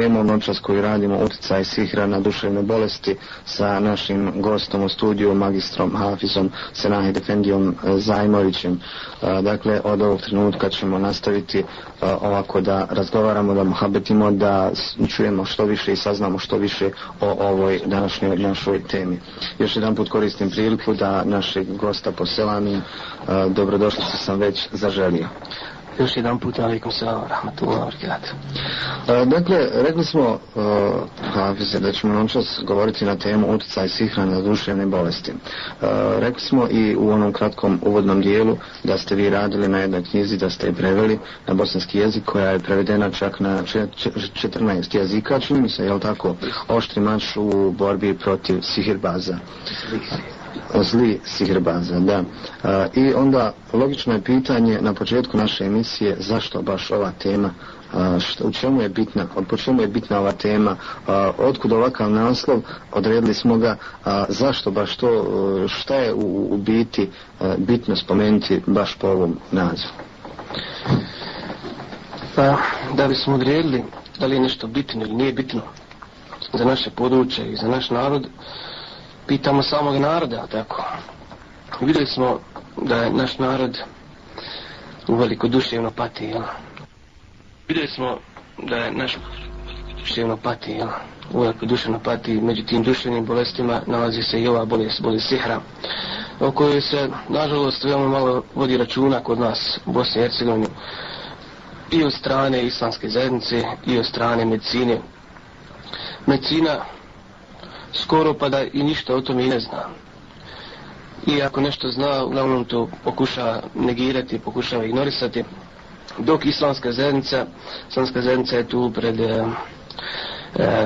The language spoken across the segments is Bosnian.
temom noćas koji radimo utjecaj sihra na duševne bolesti sa našim gostom u studiju magistrom Hafizom Senahe Defendijom eh, Zajmovićem. Eh, dakle, od ovog trenutka ćemo nastaviti eh, ovako da razgovaramo, da muhabetimo, da čujemo što više i saznamo što više o ovoj današnjoj našoj temi. Još jedan put koristim priliku da našeg gosta poselanim dobrodošli sam već zaželio još jedan put alaikum salam rahmatullahi wabarakatuh e, dakle rekli smo e, Hafize da ćemo noćas govoriti na temu utjecaj sihra na duševne bolesti e, rekli smo i u onom kratkom uvodnom dijelu da ste vi radili na jednoj knjizi da ste je preveli na bosanski jezik koja je prevedena čak na 14 jezika čini mi se je li tako oštri mač u borbi protiv sihirbaza sihirbaza zli sihrbaza, da. A, I onda logično je pitanje na početku naše emisije zašto baš ova tema, a, što, u čemu je bitna, od po čemu je bitna ova tema, a, otkud ovakav naslov, odredili smo ga, a, zašto baš to, a, e, šta je u, u biti a, e, bitno spomenuti baš po ovom nazivu. Pa, da bi smo odredili da li je nešto bitno ili nije bitno za naše područje i za naš narod, a, pitamo samog naroda, tako. Vidjeli smo da je naš narod u veliko duševno pati, jel? Vidjeli smo da je naš duševno pati, jel? U veliko duševno pati, među tim duševnim bolestima nalazi se i ova bolest, bolest sihra, o kojoj se, nažalost, veoma malo vodi računa kod nas u Bosni i Hercegovini i od strane islamske zajednice i od strane medicine. Medicina skoro pa da i ništa o tome ne zna. I ako nešto zna, uglavnom to pokušava negirati, pokušava ignorisati. Dok islamska zajednica, islamska zajednica je tu pred e,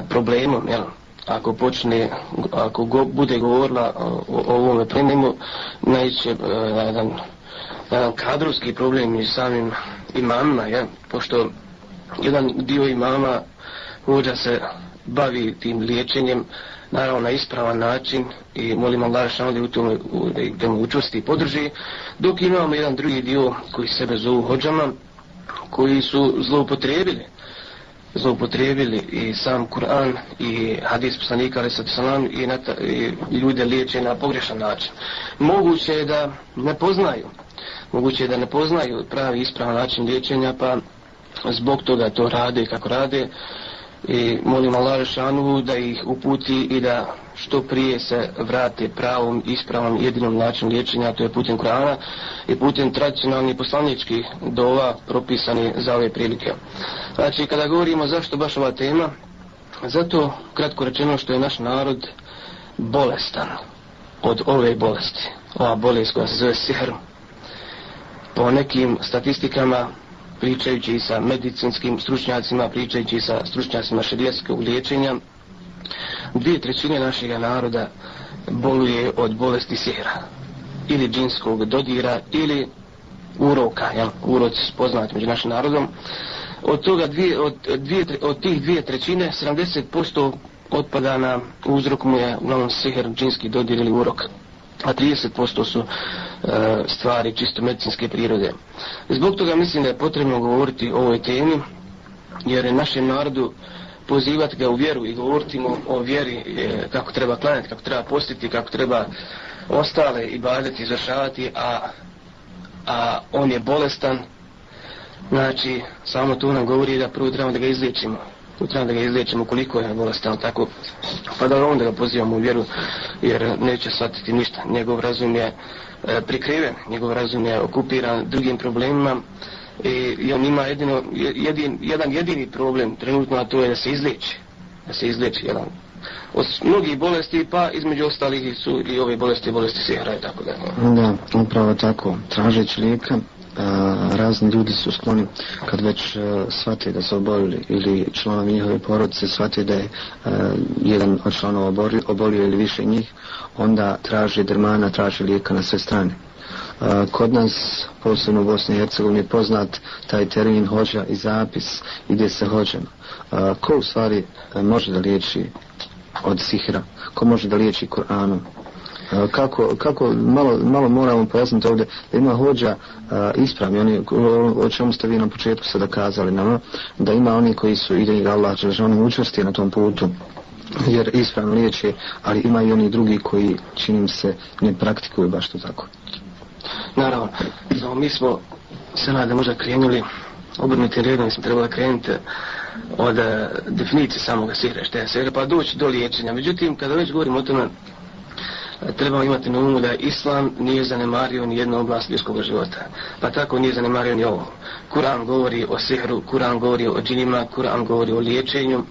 problemom, jel? ako počne, ako go, bude govorila o, o ovome problemu, najće e, eh, na jedan, na jedan kadrovski problem i samim imamima, jel? pošto jedan dio imama uđa se bavi tim liječenjem, e, naravno na ispravan način i molim Allah što da, da, da mu učvrsti i podrži. Dok imamo jedan drugi dio koji sebe zovu hođama, koji su zloupotrijebili zloupotrijebili i sam Kur'an i hadis poslanika ali sad salam i, na ta, i ljude liječe na pogrešan način. Moguće je da ne poznaju moguće je da ne poznaju pravi ispravan način liječenja pa zbog toga to rade kako rade uh, i molim Allah Žešanu da ih uputi i da što prije se vrate pravom, ispravom, jedinom načinu liječenja, to je putem Kur'ana i putem tradicionalnih poslaničkih dova propisani za ove prilike. Znači, kada govorimo zašto baš ova tema, zato, kratko rečeno, što je naš narod bolestan od ove bolesti, ova bolest koja se zove sihr. Po nekim statistikama, pričajući sa medicinskim stručnjacima, pričajući sa stručnjacima šedijeskog liječenja, dvije trećine našeg naroda boluje od bolesti sjera ili džinskog dodira ili uroka, jel? uroci poznati među našim narodom. Od, toga dvije, od, dvije, od tih dvije trećine 70% otpada na uzrok mu je uglavnom sihr, džinski dodir ili urok. A 30% su uh, E, stvari čisto medicinske prirode. Zbog toga mislim da je potrebno govoriti o ovoj temi, jer je našem narodu pozivati ga u vjeru i govoriti mu o vjeri e, kako treba klanjati, kako treba postiti, kako treba ostale i badati, izvršavati, a, a on je bolestan, znači samo to nam govori da prvo trebamo da ga izliječimo tu trebamo da ga izliječimo koliko je bolestan tako pa da onda ga pozivamo u vjeru jer neće shvatiti ništa njegov razum je E, prikriven, njegov razum je okupiran drugim problemima i, i on ima jedino, jedin, jedan jedini problem trenutno, a to je da se izliječi. Da se izliječi jedan od mnogih bolesti, pa između ostalih su i ove bolesti, bolesti sihra i tako da. Da, upravo tako, tražeći lijeka, razni ljudi su skloni kad već uh, shvate da su obolili ili članovi njihove porodice shvate da je uh, jedan od članova obolio, obolio ili više njih onda traži drmana, traži lijeka na sve strane e, Kod nas, posebno u Bosni i Hercegovini, je poznat taj termin hođa i zapis i gdje se hođeno. Ko u stvari može da liječi od sihra? Ko može da liječi Koranom? Eh, kako, kako malo, malo moramo pojasniti ovdje da ima hođa a, eh, ispravni oni, o čemu ste vi na početku sada kazali nam da ima oni koji su ide ga Allah da oni učvrsti na tom putu jer ispravno liječe ali ima i oni drugi koji činim se ne praktikuju baš to tako naravno znamo, mi smo se nade možda krenuli obrnuti redom smo trebali krenuti od eh, definicije samog sire šta je sire pa doći do liječenja međutim kada već govorimo o tome E, treba imati na umu da islam nije zanemario ni jednu oblast ljudskog života. Pa tako nije zanemario ni ovo. Kur'an govori o sihru, Kur'an govori o džinima, Kur'an govori o liječenju.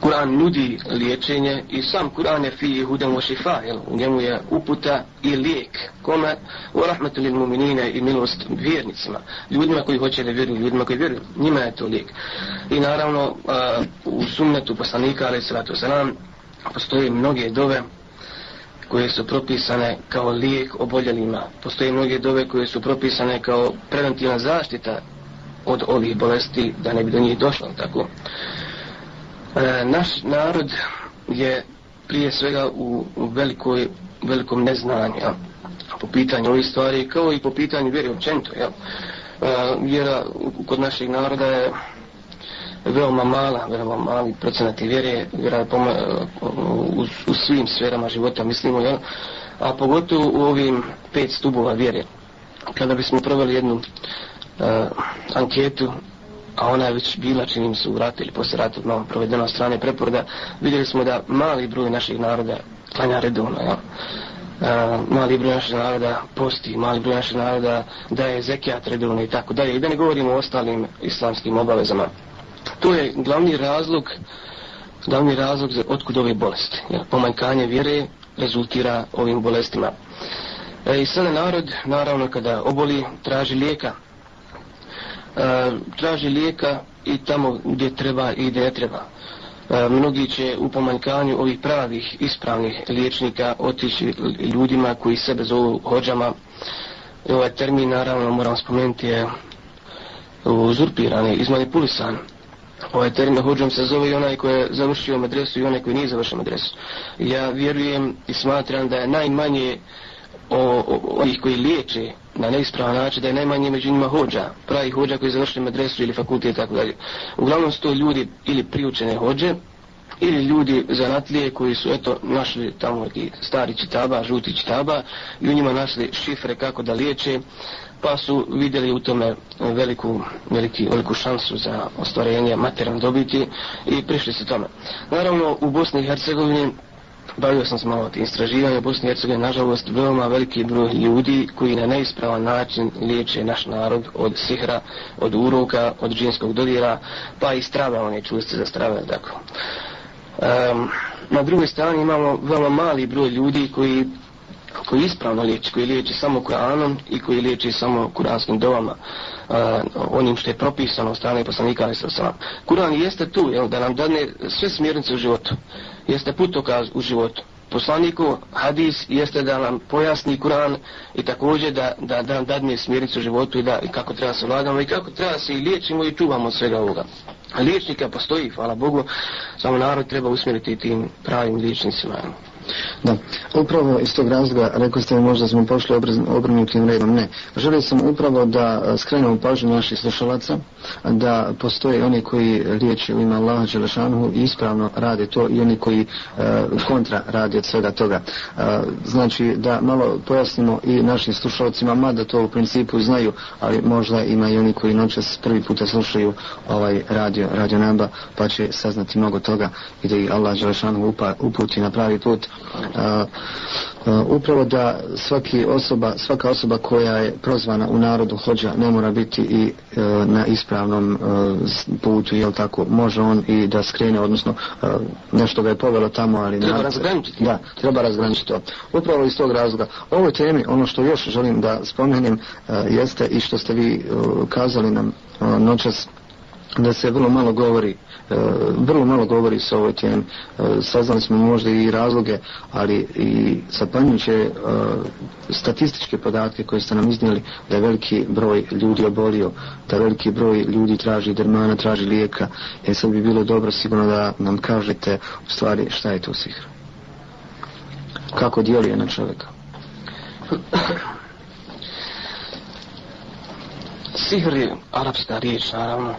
Kur'an nudi liječenje i sam Kur'an je fi hudan wa šifa, jel? u njemu je uputa i lijek. Kome? U rahmetulil muminine i milost vjernicima, ljudima koji hoće da vjeruju, ljudima koji vjeruju, njima je to lijek. I naravno, uh, u sumnetu poslanika, ali salatu salam, postoje mnoge dove, koje su propisane kao lijek oboljelima. Postoje mnoge dove koje su propisane kao preventivna zaštita od ovih bolesti, da ne bi do njih došlo, tako. E, naš narod je prije svega u, u velikoj, velikom neznanju, ja, po pitanju ovih stvari, kao i po pitanju vjeri općento, ja. E, vjera kod našeg naroda je veoma mala, veoma mali procenat i vjere u, u svim sferama života, mislimo, jel? a pogotovo u ovim pet stubova vjere. Kada bismo proveli jednu uh, anketu, a ona je već bila, činim se, u ratu ili posle ratu, malo provedena od strane preporoda, vidjeli smo da mali broj naših naroda klanja redovno, jel? Uh, mali broj naše naroda posti, mali broj naše naroda daje zekijat redovno i tako dalje. I da ne govorimo o ostalim islamskim obavezama. To je glavni razlog, glavni razlog za otkud ove bolesti. Pomanjkanje vjere rezultira ovim bolestima. E, I sada narod, naravno kada oboli, traži lijeka. E, traži lijeka i tamo gdje treba i gdje treba. E, mnogi će u pomanjkanju ovih pravih, ispravnih liječnika otići ljudima koji sebe zovu hođama. I ovaj termin, naravno, moram spomenuti, je uzurpiran, izmanipulisan. E, ovaj termin hođom se zove i onaj koji je završio madresu i onaj koji nije završio madresu. Ja vjerujem i smatram da je najmanje o, o, onih koji liječe na neispravan način, da je najmanje među njima hođa, pravi hođa koji je završio madresu ili fakultet i tako dalje. Uglavnom su to ljudi ili priučene hođe, ili ljudi zanatlije koji su eto našli tamo neki stari čitaba, žuti čitaba i u njima našli šifre kako da liječe pa su vidjeli u tome veliku, veliki, veliku šansu za ostvarenje materijalne dobiti i prišli su tome. Naravno, u Bosni i Hercegovini Bavio sam se malo od istraživanja Bosne i Hercegovine, nažalost, veoma veliki broj ljudi koji na neispravan način liječe naš narod od sihra, od uroka, od džinskog dodira, pa i strava, one čuste za strave, tako. Um, na drugoj strani imamo veoma mali broj ljudi koji koji je ispravno liječi, koji liječi samo Kur'anom i koji liječi samo kuranskim dovama, uh, onim što je propisano od strane poslanika Ali Sosalam. Kur'an jeste tu, jel, da nam dane sve smjernice u životu, jeste putokaz u životu. Poslaniku hadis jeste da nam pojasni Kur'an i također da, da, da nam dadne smjernice u životu i, da, i kako treba se vladamo i kako treba se i liječimo i čuvamo svega ovoga. Liječnika postoji, hvala Bogu, samo narod treba usmjeriti tim pravim liječnicima. Hvala. Da, upravo iz tog razloga rekao ste mi možda smo pošli obrnutim redom. Ne, želio sam upravo da e, skrenemo pažnju naših slušalaca, da postoje oni koji riječi u ima Allaha Đelešanuhu i ispravno rade to i oni koji e, kontra rade od svega toga. E, znači, da malo pojasnimo i našim slušalcima, mada to u principu znaju, ali možda ima i oni koji noćas prvi puta slušaju ovaj radio, radio Namba, pa će saznati mnogo toga i da ih Allah Đelešanuhu uputi na pravi put a, a, upravo da svaki osoba, svaka osoba koja je prozvana u narodu hođa ne mora biti i a, e, na ispravnom a, e, putu, jel tako, može on i da skrene, odnosno a, e, nešto ga je povelo tamo, ali... Treba narod, razgraničiti. Da, treba razgraničiti to. Upravo iz tog razloga. Ovoj temi, ono što još želim da spomenem, a, jeste i što ste vi a, kazali nam a, noćas, da se vrlo malo govori a, E, vrlo malo govori sa ovoj tijem, e, saznali smo možda i razloge, ali i zapanjujuće e, statističke podatke koje ste nam iznijeli da je veliki broj ljudi obolio, da veliki broj ljudi traži dermana, traži lijeka, jer sad bi bilo dobro sigurno da nam kažete u stvari šta je to sihr. Kako djeluje na čovjeka? Sihr je arapska riječ, naravno,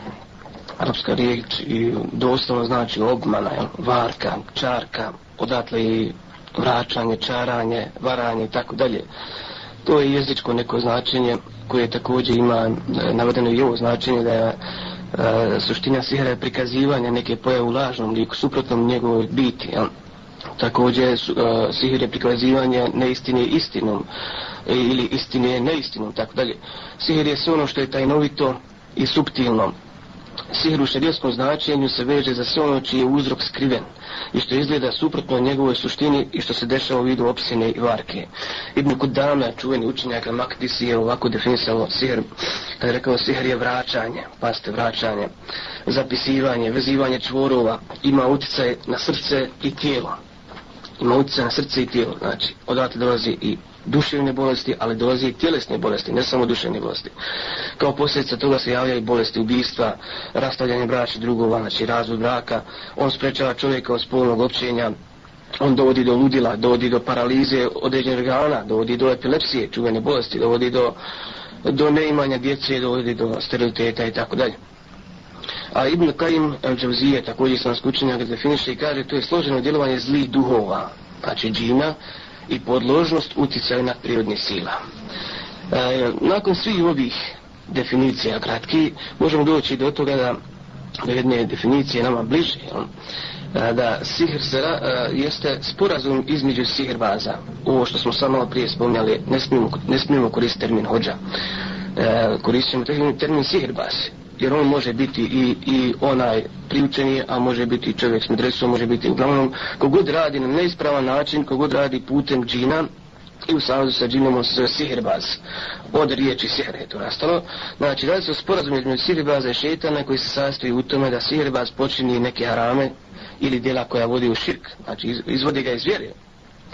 arapska riječ i doslovno znači obmana, varka, čarka, odatle i vraćanje, čaranje, varanje i tako dalje. To je jezičko neko značenje koje također ima e, navedeno i ovo značenje da je e, suština sihra je prikazivanje neke pojave u lažnom liku, suprotnom njegovoj biti. Jel? Također su, uh, e, sihir je prikazivanje neistine istinom ili istine neistinom, tako dalje. Sihir je sve ono što je tajnovito i subtilno, sihr u šarijetskom značenju se veže za sve ono čiji je uzrok skriven i što izgleda suprotno njegovoj suštini i što se dešava u vidu opsine i varke. Ibn Kudama, čuveni učenjak Lamaktis je ovako definisalo sihr, kada je rekao sihr je vraćanje, paste vraćanje, zapisivanje, vezivanje čvorova, ima uticaj na srce i tijelo. Ima uticaj na srce i tijelo, znači odavate dolazi i duševne bolesti, ali dolazi i tjelesne bolesti, ne samo duševne bolesti. Kao posljedica toga se javlja i bolesti ubijstva, rastavljanje braća drugova, znači razvod braka, on sprečava čovjeka od spolnog općenja, on dovodi do ludila, dovodi do paralize određenog organa, dovodi do epilepsije, čuvene bolesti, dovodi do, do neimanja djece, dovodi do steriliteta i tako dalje. A Ibn Qaim al-đavzije, također sam skučenjak, definiše i kaže, to je složeno djelovanje zlih duhova, znači džina, i podložnost utjecaju na prirodne sila. E, nakon svih ovih definicija kratki, možemo doći do toga da do jedne definicije nama bliže, e, da sihr se, e, jeste sporazum između sihrbaza. Ovo što smo samo malo prije spomnjali, ne smijemo, ne smijemo koristiti termin hođa. E, koristimo termin, termin sihrbaz jer on može biti i, i onaj priučeni, a može biti čovjek s medresom, može biti uglavnom, kogod radi na neispravan način, kogod radi putem džina, i u savjezu sa džinom s sihirbaz, od riječi sihre je to nastalo. Znači, radi se o sporazumu između sihirbaza i šetana koji se sastoji u tome da sihirbaz počini neke harame ili dijela koja vodi u širk, znači izvodi ga iz vjere.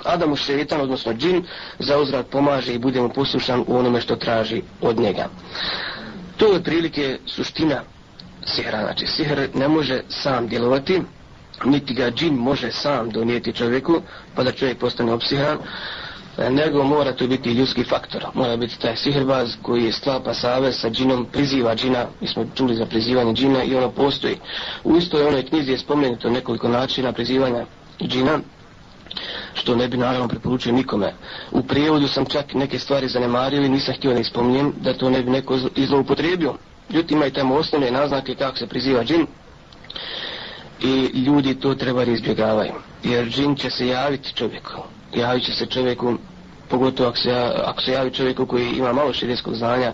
Adamu šetan, odnosno džin, za uzrad pomaže i bude mu poslušan u onome što traži od njega. To je prilike suština sihra. Znači, sihr ne može sam djelovati, niti ga džin može sam donijeti čovjeku, pa da čovjek postane opsihran, e, nego mora to biti ljudski faktor. Mora biti taj sihrbaz koji je sklapa save sa džinom, priziva džina, mi smo čuli za prizivanje džina i ono postoji. U istoj onoj knjizi je spomenuto nekoliko načina prizivanja džina, što ne bi naravno preporučio nikome. U prijevodu sam čak neke stvari zanemario i nisam htio da ispomnijem da to ne bi neko izloupotrijebio. Ljudi imaju tamo osnovne naznake kako se priziva džin i ljudi to treba da izbjegavaju. Jer džin će se javiti čovjeku. Javit će se čovjeku, pogotovo ako se, ako se javi čovjeku koji ima malo širijskog znanja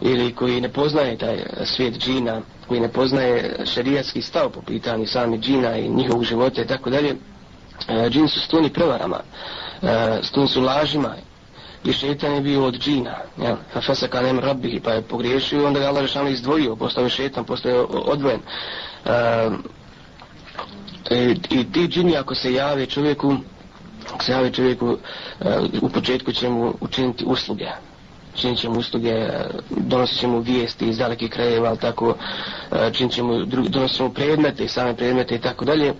ili koji ne poznaje taj svijet džina, koji ne poznaje šerijatski stav po pitanju sami džina i njihovog života i tako dalje, E, džin su stuni prevarama, e, stuni su lažima, i šetan je bio od džina, jel, ja, fesa kad nema rabih, pa je pogriješio, onda ga Allah rešano izdvojio, postao je šetan, postao je odvojen. E, I ti džini, ako se jave čovjeku, ako se jave čovjeku, e, u početku će mu učiniti usluge. Činit će mu usluge, donosit će mu vijesti iz dalekih krajeva, ali tako, činit će mu, donosit će mu predmete, same predmete i tako dalje.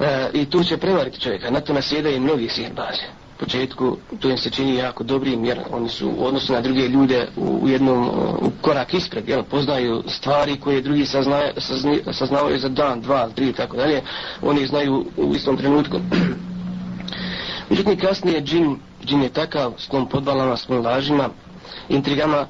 E, i tu će prevariti čovjeka. Na to nasjedaju mnogi sihrbaze. U početku to im se čini jako dobrim jer oni su u odnosu na druge ljude u, u jednom e, u korak ispred. Jel, poznaju stvari koje drugi saznaje, sazni, saznavaju za dan, dva, tri i tako dalje. Oni znaju u istom trenutku. Međutim, kasnije džin, džin je takav s tom podvalama, s tom lažima, intrigama,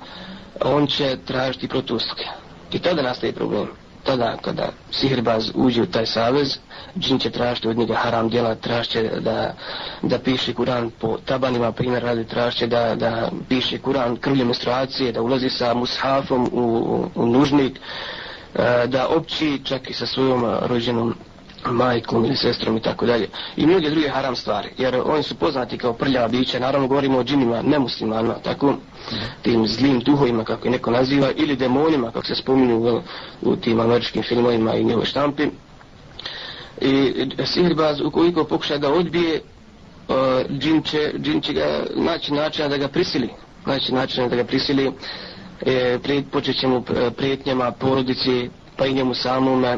on će tražiti protuske. I tada nastaje problem tada kada sihirbaz uđe u taj savez, džin će tražiti od njega haram djela, tražiće da, da piše Kur'an po tabanima, primjer radi tražiće da, da piše Kur'an krvlje menstruacije, da ulazi sa mushafom u, u, u nužnik, e, da opći čak i sa svojom rođenom majkom ili sestrom i tako dalje. I mnoge druge haram stvari, jer oni su poznati kao prljava bića, naravno govorimo o džinima, nemuslimanima, tako tim zlim duhovima, kako je neko naziva, ili demonima, kako se spominju u, u tim američkim filmovima i njevoj štampi. I sihrbaz, ukoliko pokuša da odbije, e, džin će, džin će ga naći načina da ga prisili, naći načina da ga prisili, e, počet ćemo e, prijetnjama porodici, pa i njemu samome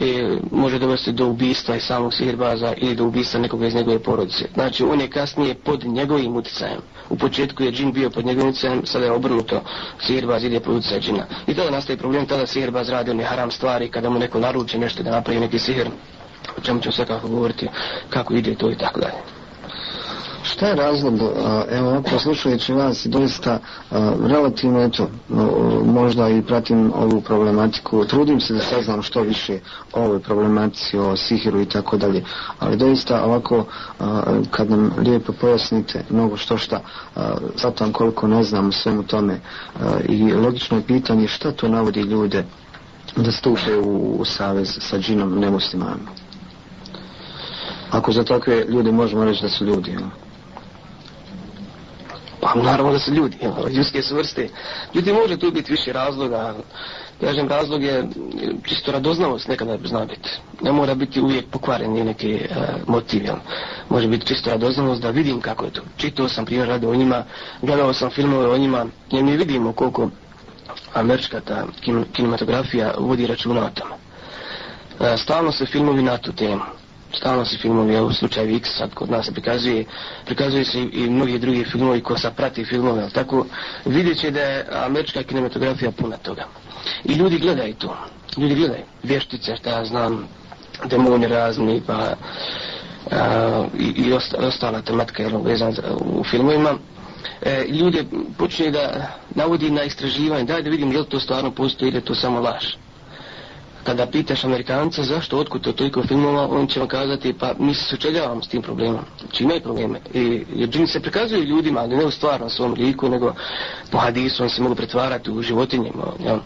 e, može dovesti do ubistva i samog sihirbaza ili do ubistva nekoga iz njegove porodice. Znači on je kasnije pod njegovim utjecajem. U početku je džin bio pod njegovim utjecajem, sada je obrnuto sihirbaz ili je pod utjecaj džina. I tada nastaje problem, tada sihirbaz radi one haram stvari kada mu neko naruče nešto da napravi neki sihir o čemu ću svakako govoriti, kako ide to i tako dalje. Šta je razlog, evo, ako slušajući vas, doista relativno, eto, možda i pratim ovu problematiku, trudim se da saznam što više o ovoj problematici, o sihiru i tako dalje, ali doista ovako, kad nam lijepo pojasnite mnogo što šta, zato vam koliko ne znam svemu tome, i logično je pitanje šta to navodi ljude da stupe u, u savez sa džinom nemuslimanima. Ako za takve ljude možemo reći da su ljudi. Ja. Pa naravno da su ljudi, ljudske su vrste. Ljudi može tu biti više razloga, kažem razlog je čisto radoznalost nekada zna biti. Ne mora biti uvijek pokvaren ni neki e, motiv, jel? može biti čisto radoznalost da vidim kako je to. Čitao sam primjer rade o njima, gledao sam filmove o njima, jer mi vidimo koliko američka ta kin kinematografija vodi računa o tome. E, stalno se filmovi na tu temu stalno se filmovi, u slučaju X sad kod nas prikazuje, prikazuje se i mnogi drugi filmovi ko sa prati filmove, ali tako vidjet će da je američka kinematografija puna toga. I ljudi gledaju to, ljudi gledaju, vještice šta ja znam, demoni razni, pa a, i, i osta, ostala tematika jel, vezan za, u filmovima. E, ljude počne da navodi na istraživanje, daj da vidim je li to stvarno postoji ili je to samo laž kada pitaš Amerikanca zašto, otkud to toliko filmova, on će vam kazati, pa mi se sučeljavamo s tim problemom. Znači imaju probleme. I, jer džini se prikazuju ljudima, ali ne u stvar na svom liku, nego po hadisu on se mogu pretvarati u životinje, ja,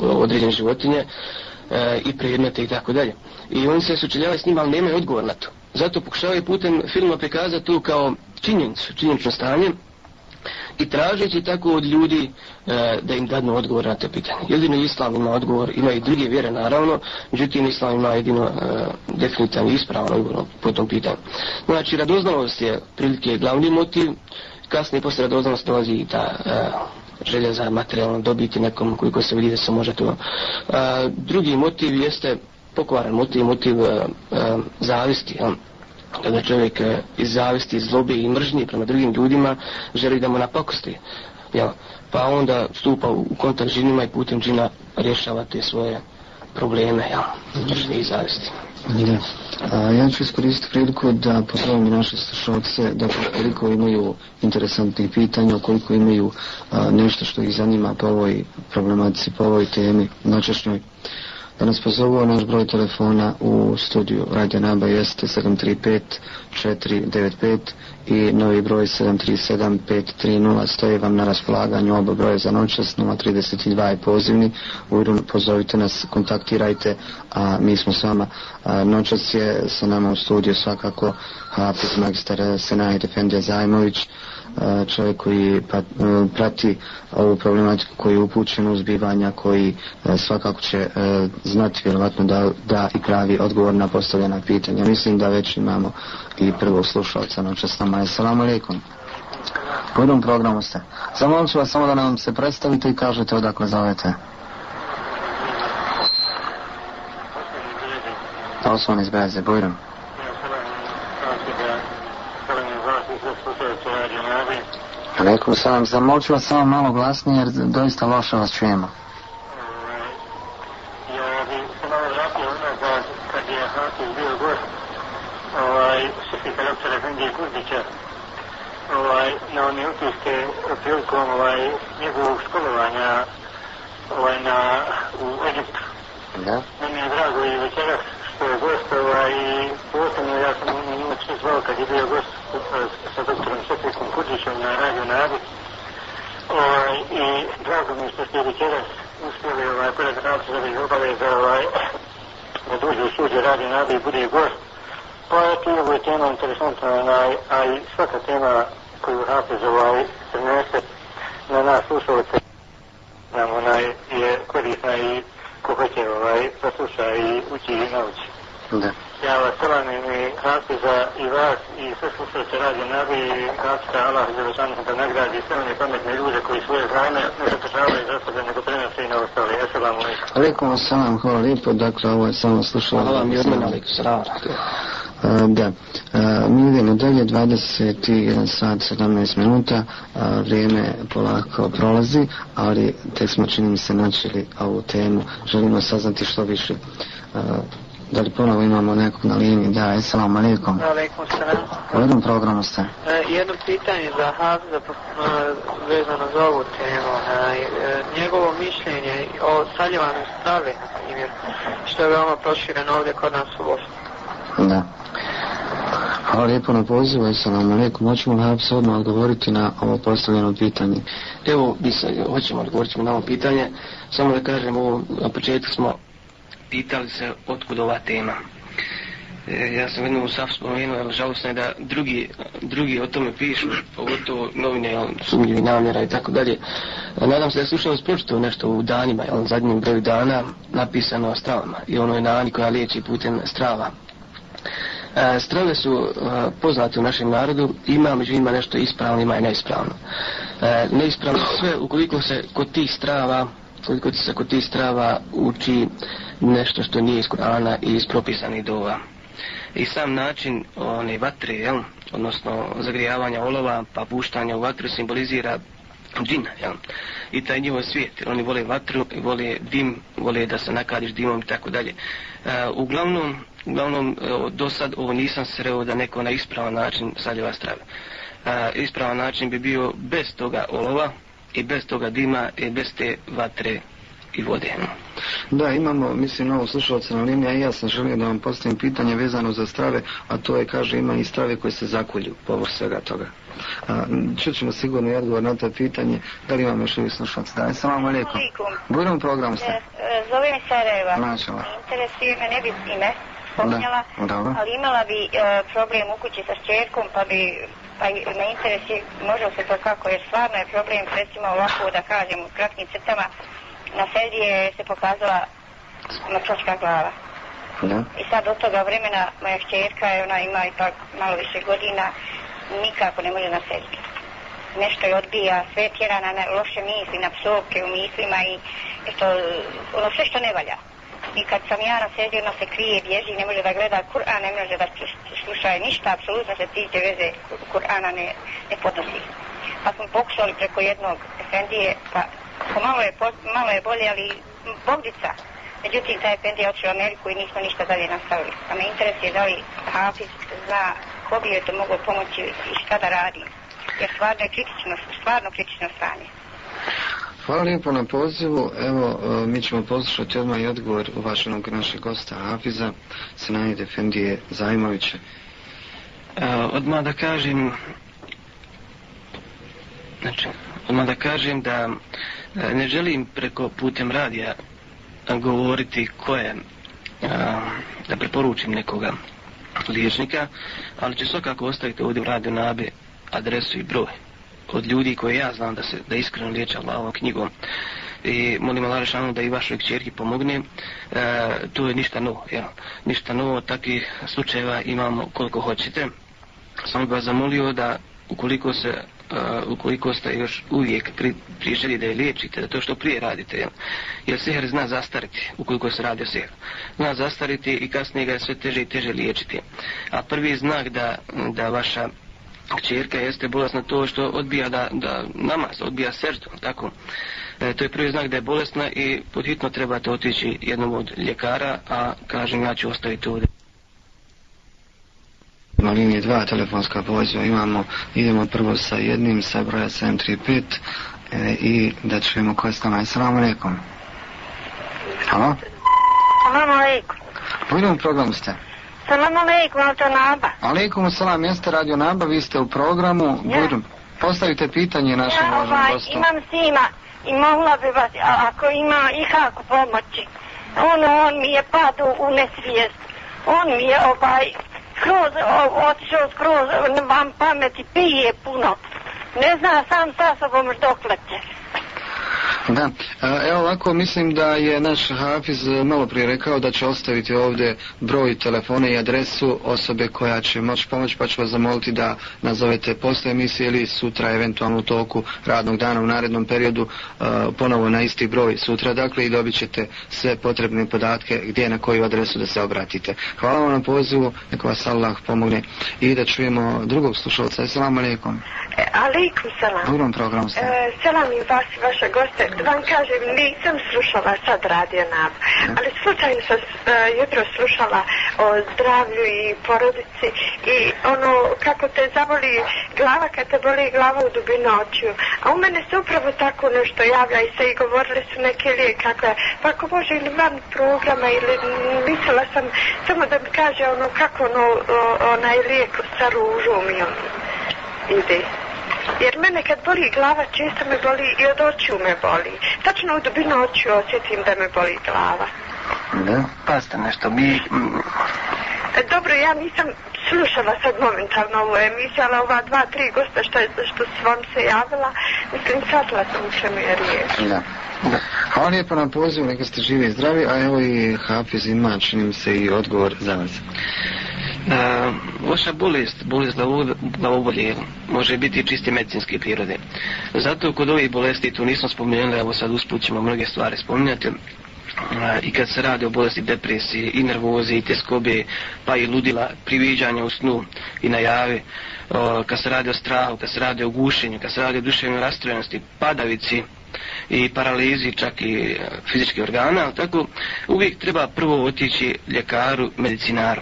određene životinje e, i predmete i tako dalje. I oni se sučeljavaju s njima, ali nemaju odgovor na to. Zato pokušavaju putem filma prikazati tu kao činjenicu, činjenično stanje, i tražeći tako od ljudi e, da im dadnu odgovor na te pitanje. Jedino islam ima odgovor, ima i druge vjere naravno, međutim islam ima jedino e, definitivan i ispravan odgovor po tom pitanju. Znači, radoznalost je prilike glavni motiv, kasnije posle radoznalost dolazi i ta e, želja za materijalno dobiti nekom koliko se vidi da se može to. E, drugi motiv jeste pokvaran motiv, motiv e, e, zavisti. Ja kada čovjek e, iz zavisti, zlobe i mržnje prema drugim ljudima želi da mu napakosti. Ja, pa onda stupa u kontakt s džinima i putem džina rješava te svoje probleme, ja, mržnje i zavisti. Da. A, ja ću iskoristiti priliku da pozovem naše slušalce da koliko imaju interesantnih pitanja, koliko imaju a, nešto što ih zanima po ovoj problematici, po ovoj temi, načešnjoj da nas pozovu o naš broj telefona u studiju. Radio Naba jeste 735-495 i novi broj 737-530 stoji vam na raspolaganju oba broje za noćas 032 je pozivni. Ujrun, pozovite nas, kontaktirajte, a mi smo s vama. Noćas je sa nama u studiju svakako Hafiz Magistar Senahir Efendija Zajmović čovjek koji prati ovu problematiku koji je upućen u zbivanja koji e, svakako će e, znati vjerovatno da, da i pravi odgovor na postavljena pitanja mislim da već imamo i prvog slušalca noće s nama assalamu alaikum kodom programu ste zamolim ću vas samo da nam se predstavite i kažete odakle zovete Osman iz Beze, Bujrom. slušaju pa tvoje džinovi. Rekao sam, zamolću vas samo malo glasnije jer doista loše vas čujemo. Ovaj, ovaj na onim utiske prilikom ovaj, njegovog školovanja ovaj, na, u Egiptu. Da. Meni je drago i večeras što je gost ovaj, i posljedno ja sam u njima čest zvao kad je bio gost sa doktorom Sofijskom Kudžićem na Radio Nadi. Ovaj, I drago mi što ste večeras uspjeli ovaj, pored radice da bih obale za ovaj, da dođe u suđe Radio Nadi i bude gost. Pa je ti ovo je tema interesantna, ali, ali svaka tema koju radice za ovaj srnese na nas slušalice nam onaj je korisna i ko hoće ovaj, sasluša i uči i nauči. Da. Ja vas salam i mi hrvatsko za i vas i sve slušao će radi nabi i hrvatska Allah za vršanu da nagradi sve one pametne ljude koji svoje zrame ne zatržavaju za sebe nego prenosi i na ostale. Ja salam u nekako. Aleikum vas salam, hvala lijepo, dakle ovo je samo slušao. Hvala vam i odmah, aleikum salam. Uh, da, uh, mi idemo dalje, 21 sat 17 minuta, uh, vrijeme polako prolazi, ali tek smo čini mi se načeli ovu temu, želimo saznati što više. Uh, Da li ponovo imamo nekog na liniji? Da, assalamu alaikum. Da, alaikum salam. U jednom programu ste. E, jedno pitanje za Hafza, e, vezano za ovu temu. E, e njegovo mišljenje o saljevanu strave, što je veoma prošireno ovdje kod nas u Bosni. Da. Hvala lijepo na pozivu, assalamu alaikum. Hoćemo li Hafza odmah odgovoriti na ovo postavljeno pitanje? Evo, bisa, hoćemo odgovoriti na ovo pitanje. Samo da kažem, u početku smo pitali se otkud ova tema. E, ja sam jednom u Saf spomenuo, jer žalostno je da drugi, drugi o tome pišu, pogotovo novine, jel, sumljivi namjera i tako dalje. Nadam se da je slušao spočito nešto u danima, jel, zadnjim broju dana, napisano o stravama. I ono je nani koja liječi putem strava. E, strave su e, poznate u našem narodu, ima među njima nešto ispravno, ima i neispravno. E, neispravno sve, ukoliko se kod tih strava, ukoliko se kod tih strava uči, nešto što nije iz Kur'ana i iz propisanih dova. I sam način one vatre, jel? odnosno zagrijavanja olova pa puštanja u vatru simbolizira džina. Jel? I taj njivo svijet, jer oni vole vatru, vole dim, vole da se nakadiš dimom i tako dalje. E, uglavnom, uglavnom e, do sad ovo nisam sreo da neko na ispravan način saljeva strave. A, e, ispravan način bi bio bez toga olova i bez toga dima i bez te vatre i vode. Jel? Da, imamo, mislim, novo slušalce na liniji, a ja sam želio da vam postavim pitanje vezano za strave, a to je, kaže, ima i strave koje se zakulju povrst svega toga. A, čućemo sigurno i odgovor na to pitanje, da li imamo još ovih slušalce. Da, sam vam lijeko. Buram program ste. E, Zove mi Sarajeva. Načela. Interesuje me, ne bi ime spominjala, da, da. ali imala bi e, problem u kući sa šćerkom, pa bi pa me interesuje, može se to kako, jer stvarno je problem, recimo ovako da kažem u kratkim crtama, na sedi je se pokazala mrtvačka glava. Da. I sad od toga vremena moja čerka, ona ima ipak malo više godina, nikako ne može na sedi. Nešto je odbija, sve tjera na loše misli, na psovke u mislima i to, ono sve što ne valja. I kad sam ja na sedi, ona se krije, bježi, ne može da gleda Kur'an, ne može da sluša ništa, apsolutno se tiče veze Kur'ana ne, ne podnosi. Pa smo pokušali preko jednog efendije, pa Pa malo je, post, malo je bolje, ali Bogdica. Međutim, taj Efendi je očeo u Ameriku i nismo ništa dalje nastavili. A pa me interesuje da li Hafiz zna ko bi joj to mogo pomoći i šta da radi. Jer stvarno je kritično, stvarno kritično stanje. Hvala lijepo na pozivu. Evo, e, mi ćemo poslušati odmah i odgovor uvaženog našeg gosta Hafiza, Sinanje Defendije Zajmovića. E, odmah da kažem... Znači, odmah da kažem da... E, ne želim preko putem radija e, govoriti ko je e, da preporučim nekoga liječnika, ali će svakako ostaviti ovdje u radio nabe adresu i broj od ljudi koje ja znam da se da iskreno liječe Allahovom knjigom. I molim Allah Rešanu da i vašoj kćerki pomogne. E, tu je ništa novo, jel? Ništa novo, takvih slučajeva imamo koliko hoćete. Samo bih vas zamolio da ukoliko se a, ukoliko ste još uvijek pri, pri želji da je liječite, da to što prije radite, jel? jer seher zna zastariti, ukoliko se radi o seheru. Zna zastariti i kasnije ga je sve teže i teže liječiti. A prvi znak da, da vaša kćerka jeste bolesna to što odbija da, da namaz, odbija srdu, tako. E, to je prvi znak da je bolesna i podhitno trebate otići jednom od ljekara, a kažem ja ću ostaviti ovdje na liniji dva telefonska poziva imamo, idemo prvo sa jednim, sa broja 735 e, i da čujemo koje ste nam. Salamu alaikum. Halo? Salamu alaikum. U jednom programu ste. Salamu alaikum, to naba. Alaikum, salam, jeste radio naba, vi ste u programu. Ja. Budu, postavite pitanje našem ja, ovaj, gostu. imam sima i mogla bi vas, ako ima ikakvu pomoći, on, on mi je padu u nesvijest. On mi je ovaj skroz otišao, skroz vam pameti, pije puno. Ne zna sam sa sobom što kleće. Da, evo ovako, mislim da je naš Hafiz malo prije rekao da će ostaviti ovdje broj telefona i adresu osobe koja će moći pomoći, pa ću vas zamoliti da nazovete posle emisije ili sutra eventualno u toku radnog dana u narednom periodu ponovo na isti broj sutra, dakle i dobit ćete sve potrebne podatke gdje na koju adresu da se obratite. Hvala vam na pozivu, neko vas Allah pomogne i da čujemo drugog slušalca. Assalamu alaikum. E, alaikum salam. Dobrom programu. Salam. E, salam i vas i vaša gosta vam kažem, nisam slušala sad radio nam, mhm. ali slučajno sam uh, jutro slušala o zdravlju i porodici i ono, kako te zavoli glava, kad te boli glava u dubinu očiju. A u mene se upravo tako nešto javlja i se i govorili su neke lijekakve. Pa ako može, ili imam programa ili mislila sam samo da mi kaže ono, kako ono, onaj lijek sa ružom i ono, ide. Jer mene kad boli glava, često me boli i od očiju me boli. Tačno u dubinu očiju osjetim da me boli glava. Da, pasta nešto mi... E, dobro, ja nisam slušala sad momentalno ovu emisiju, ali ova dva, tri gosta što, što s vam se javila, mislim, shvatila sam u čemu je riječ. Da. Da. Hvala lijepo na pozivu, neka ste živi i zdravi, a evo i Hafiz ima, čini mi se, i odgovor za vas. Uh, vaša e, bolest, bolest glavobolje, može biti čiste medicinske prirode. Zato kod ovih bolesti, tu nismo spomenuli, evo sad usput ćemo mnoge stvari spominjati, e, i kad se radi o bolesti depresije i nervoze i teskobe pa i ludila, priviđanja u snu i najave kad se radi o strahu, kad se radi o gušenju kad se radi o duševnoj rastrojenosti, padavici i paralizi čak i e, fizičkih organa ali tako uvijek treba prvo otići ljekaru, medicinaru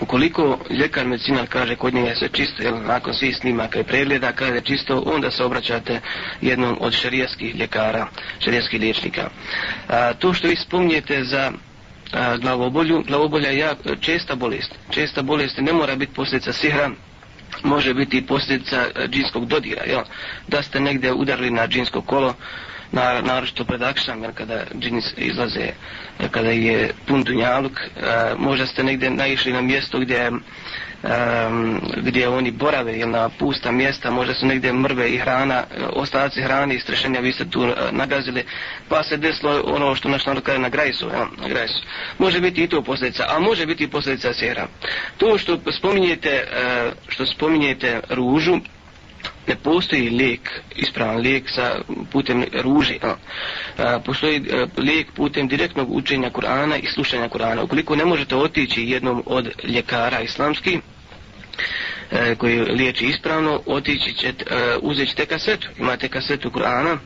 Ukoliko ljekar medicinar kaže kod njega sve čisto, jel, nakon svih snimaka i pregleda kaže čisto, onda se obraćate jednom od šarijaskih ljekara, šarijaskih liječnika. A, to što vi spomnijete za a, glavobolju, glavobolja je ja, česta bolest. Česta bolest ne mora biti posljedica sihra, može biti posljedica džinskog dodira, jel? da ste negde udarili na džinsko kolo, na, naročito pred Akšangar kada džini izlaze kada je pun Dunjaluk uh, možda ste negde naišli na mjesto gdje um, gdje oni borave ili na pusta mjesta možda su negde mrve i hrana e, ostaci hrane i strešenja vi ste tu uh, nagazili pa se desilo ono što naš narod kada na grajsu, ja, na grajsu može biti i to posljedica a može biti i posljedica sjera to što spominjete uh, što spominjete ružu ne postoji lijek, ispravan lijek sa putem ruži. A, postoji e, lijek putem direktnog učenja Kur'ana i slušanja Kur'ana. Ukoliko ne možete otići jednom od ljekara islamski, e, koji liječi ispravno, otići ćete, e, uzet ćete kasetu. Imate kasetu Kur'ana,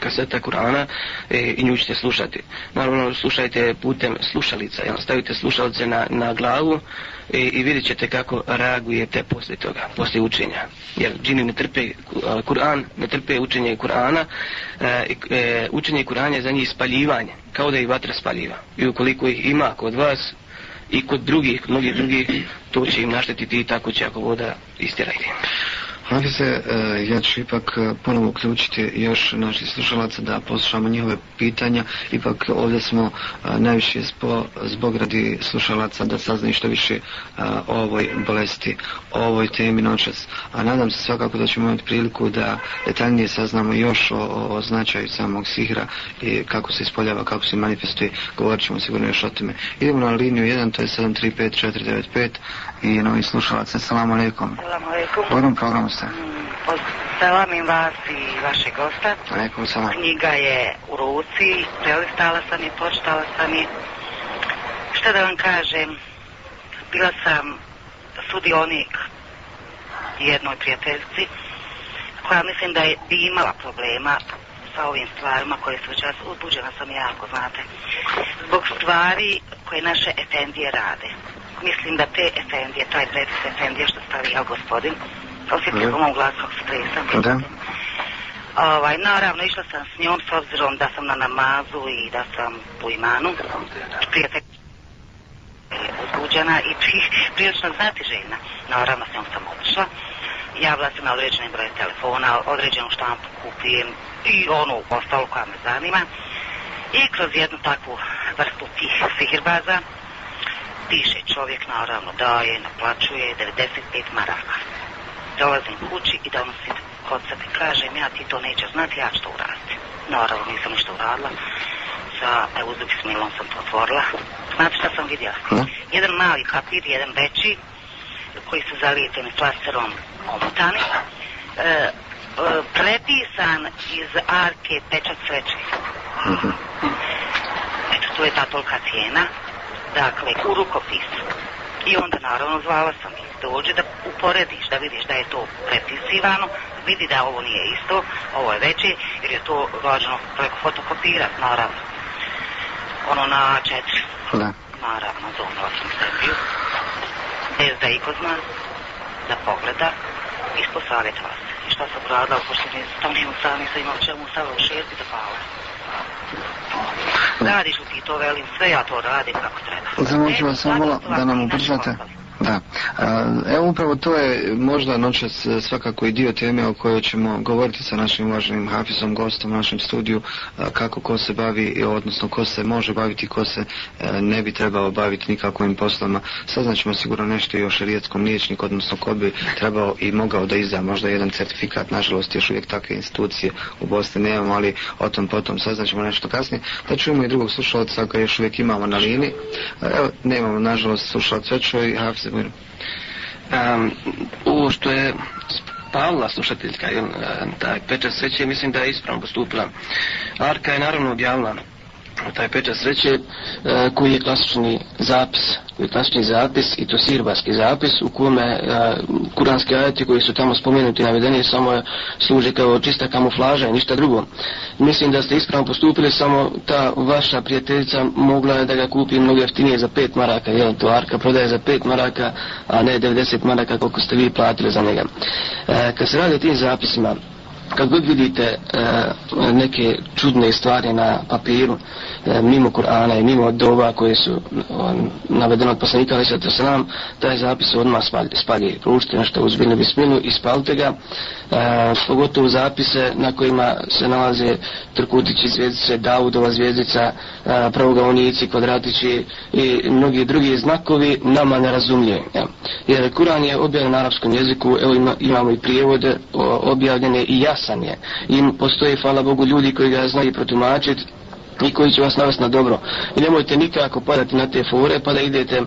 kaseta Kur'ana e, i nju ćete slušati. Naravno, slušajte putem slušalica. Jel? Stavite slušalice na, na glavu, e, i, i vidjet ćete kako reagujete poslije toga, poslije učenja. Jer džini ne trpe, eh, Kur'an ne trpe učenje Kur'ana, e, učenje Kur'ana je za njih spaljivanje, kao da ih vatra spaljiva. I ukoliko ih ima kod vas i kod drugih, mnogih drugih, to će im naštetiti i tako će ako voda istirajte. Hvala. Hafize, e, ja ću ipak e, ponovo uključiti još naši slušalaca da poslušamo njihove pitanja. Ipak ovdje smo e, najviše spo, zbog radi slušalaca da saznaju što više o ovoj bolesti, o ovoj temi noćas. A nadam se svakako da ćemo imati priliku da detaljnije saznamo još o, o značaju samog sihra i kako se ispoljava, kako se manifestuje. Govorit ćemo sigurno još o tome. Idemo na liniju 1, to je 735495 i novi slušalac. Assalamu alaikum. Assalamu alaikum. Boljom programu Ustav. Selamim vas i vaše gosta. Aleikum salam. Knjiga je u ruci, prelistala sam i počitala sam i šta da vam kažem, bila sam sudionik jednoj prijateljci koja mislim da je bi imala problema sa ovim stvarima koje su čas uzbuđena sam jako, znate. Zbog stvari koje naše efendije rade. Mislim da te efendije, taj predsjed efendije što stavio gospodin, osjetila po mom glasu ekspresa. Da. Ovaj, naravno, išla sam s njom s obzirom da sam na namazu i da sam u imanu. Prije te uzbuđena i pri, prilično znati željna. Naravno, s njom sam odšla. Javila sam na određeni broj telefona, određenu štampu kupim i ono ostalo koja me zanima. I kroz jednu takvu vrstu tih sihirbaza piše čovjek, naravno, daje, naplaćuje 95 maraka dolazim kući i donosim kod sebe. Kažem, ja ti to neće znati, ja ću to uraditi. Naravno, nisam ništa uradila. Sa Euzubi Smilom sam to otvorila. Znate šta sam vidjela? Hmm? Jedan mali papir, jedan veći, koji su zalijeteni plasterom omotani, e, e, prepisan iz arke pečat sveče. Hmm. Eto, to je ta tolika cijena. Dakle, u rukopisu. I onda naravno zvala sam ih dođe da uporediš, da vidiš da je to prepisivano, vidi da ovo nije isto, ovo je veće, jer je to važno preko fotokopira, naravno. Ono na četiri. Da. Naravno, zovnila sam Srbiju. E, da i kod nas, da pogleda, ispo savjet vas. I šta sam radila, pošto nisam tamo nisam imao čemu, sada u šesti da pala. Radiš ti to, velim, sve ja to radim kako treba. Zamoću vas, samo da nam ubržate. Kompali. Da. Evo upravo to je možda noćas e, svakako i dio teme o kojoj ćemo govoriti sa našim uvaženim Hafizom, gostom našem studiju, e, kako ko se bavi, odnosno ko se može baviti, ko se e, ne bi trebao baviti nikakvim poslama. Saznaćemo sigurno nešto i o šarijetskom liječniku, odnosno ko bi trebao i mogao da izda možda jedan certifikat. Nažalost, još uvijek takve institucije u Bosni nemamo, ali o tom potom saznaćemo nešto kasnije. Da čujemo i drugog slušalca koji još uvijek imamo na lini. Evo, nemamo, nažalost, slušalca. Čuj, Hafiz, se bojim. Um, ovo što je spavila slušateljka, jel, e, taj pečat sreće, mislim da je ispravno postupila. Arka je naravno objavila taj pečat sreće e, koji je klasični zapis koji je klasični zapis i to sirbarski zapis u kome e, kuranski ajati koji su tamo spomenuti i navedeni samo služe kao čista kamuflaža i ništa drugo. Mislim da ste ispravno postupili samo ta vaša prijateljica mogla je da ga kupi mnogo jeftinije za 5 maraka, jel to arka prodaje za 5 maraka, a ne 90 maraka koliko ste vi platili za njega. E, kad se radi o tim zapisima, kad god vidite e, neke čudne stvari na papiru e, mimo Kur'ana i mimo doba koje su navedene od poslanika ali sada se nam taj zapis odmah spalj, spalje proučite nešto uzbiljno bismilu i spalite ga e, pogotovo zapise na kojima se nalaze Trkutići zvijezdice Davudova zvijezdica e, pravogavonici, kvadratići i mnogi drugi znakovi nama ne razumije ja. jer Kur'an je objavljen na arapskom jeziku evo ima, imamo i prijevode o, objavljene i ja jasan je. I postoje, hvala Bogu, ljudi koji ga znaju protumačiti i koji će vas navesti na dobro. I nemojte nikako padati na te fore, pa da idete e,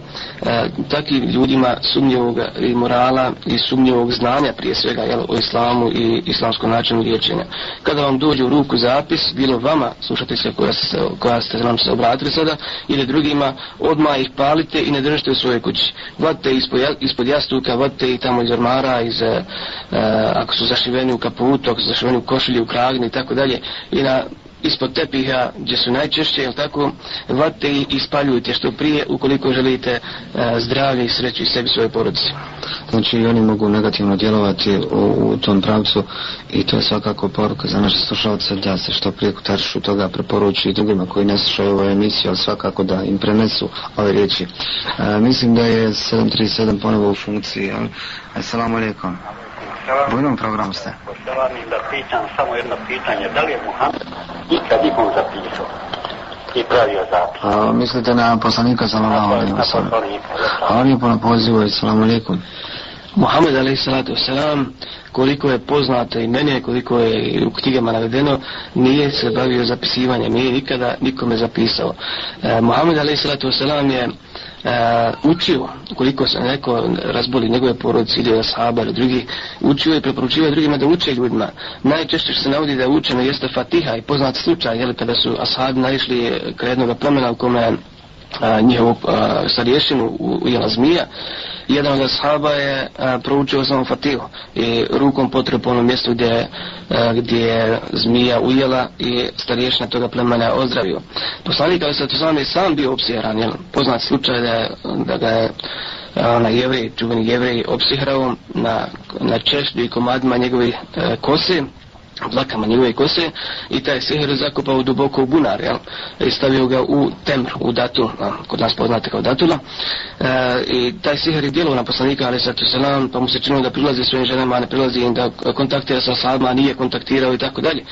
takvim ljudima sumnjivog i morala i sumnjivog znanja prije svega jel, o islamu i islamskom načinu liječenja. Kada vam dođe u ruku zapis, bilo vama, slušate se koja, se, koja ste nam se obratili sada, ili drugima, odmah ih palite i ne držite u svojoj kući. Vodite ispod, ispod jastuka, vodite i tamo iz ormara, iz, e, e, ako su zašiveni u kaputu, ako su zašiveni u košulji, u kragni i tako dalje, i na ispod tepiha gdje su najčešće, jel tako, vate i ispaljujte što prije ukoliko želite e, zdravlje i sreću i sebi svoje porodice. Znači i oni mogu negativno djelovati u, u tom pravcu i to je svakako poruka za naše slušalce da se što prije kutaršu toga preporuči i drugima koji ne slušaju ovoj emisiji, ali svakako da im prenesu ove riječi. E, mislim da je 737 ponovo u funkciji. Assalamu alaikum. Assalamu alaikum. U jednom programu ste. Poštovani, da pitan samo jedno pitanje. Da li je Muhammed ikad ikom zapisao? i pravio zapis. A, mislite na poslanika za Lala Ali Musa? Ali je po napozivu, islamu alaikum. Muhammed alaih salatu wasalam, koliko je poznato i meni, koliko je u knjigama navedeno, nije se bavio zapisivanjem, nije nikada nikome zapisao. E, Muhammed alaih salatu wasalam je E, učio, koliko se neko razboli njegove porodice ili sahaba ili drugi, učio i preporučio drugima da uče ljudima. Najčešće što se navodi da je učeno jeste Fatiha i poznat slučaj, jel, kada su ashabi naišli kraj jednog plemena u kome njevu sarješinu u, u jela zmija jedan od ashaba je a, proučio samo fatihu i rukom potrebu ono mjesto gdje, a, gdje je zmija ujela i starješina toga plemena je ozdravio poslanik ali se to sam je sam bio opsiharan jel, poznat slučaj da, da ga je na jevrij, čuveni jevrij opsiharao na, na češlju i komadima njegove kose dlakama njegove kose i taj sihir zakopao duboko u bunar jel? i stavio ga u temr, u datul, a, kod nas poznate kao datula. E, I taj sihir je djelo na poslanika, ali sad se nam, pa mu se činilo da prilazi svojim ženama, a ne prilazi im da kontaktira sa sadma, nije kontaktirao i tako dalje.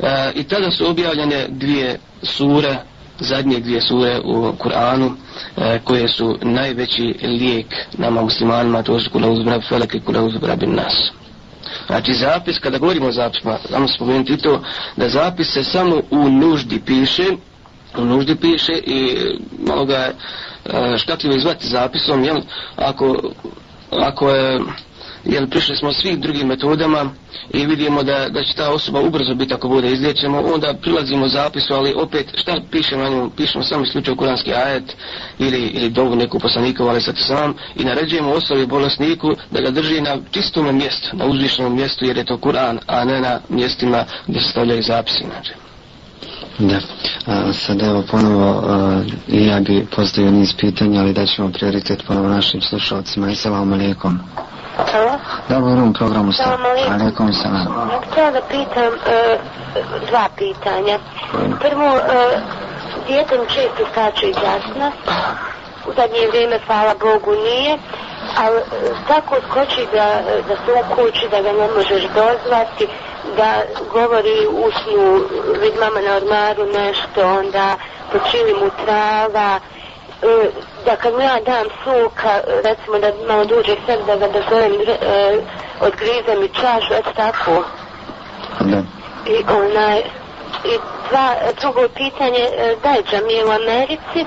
E, I tada su objavljene dvije sure, zadnje dvije sure u Kur'anu e, koje su najveći lijek nama muslimanima, to su kula uzbrab felak i kula uzbrab nas. Znači zapis, kada govorimo o zapisima, pa samo spomenuti to, da zapis se samo u nuždi piše, u nuždi piše i malo ga e, je škatljivo izvati zapisom, jel? Ako, ako je jer prišli smo svih drugim metodama i vidimo da, da će ta osoba ubrzo biti ako bude izlječeno, onda prilazimo zapisu, ali opet šta piše na njom, pišemo samo slučaj kuranski ajet ili, ili dovu neku poslaniku, ali sad sam, i naređujemo osobi bolesniku da ga drži na čistom mjestu, na uzvišenom mjestu, jer je to Kur'an, a ne na mjestima gdje se stavljaju zapisi, znači. Da, a, sad evo ponovo i ja bi postavio niz pitanja, ali daćemo prioritet ponovo našim slušalcima. Assalamu alaikum. Assalamu alaikum. Halo? Dobar u programu ste. Salam alaikum. Alaikum salam. Ja da pitam uh, dva pitanja. Prvo, uh, e, djetem često skače iz jasna. U zadnje vrijeme, hvala Bogu, nije. Ali uh, tako skoči da, da se ukući, da ga ne možeš dozvati, da govori u snu, vid mama na ormaru nešto, onda počili mu trava, uh, E, da kad mu ja dam soka, recimo da malo duđe sek da ga da zovem, e, odgrize mi čašu, eto tako. Da. I onaj, i dva, drugo pitanje, e, Dajđa mi je u Americi,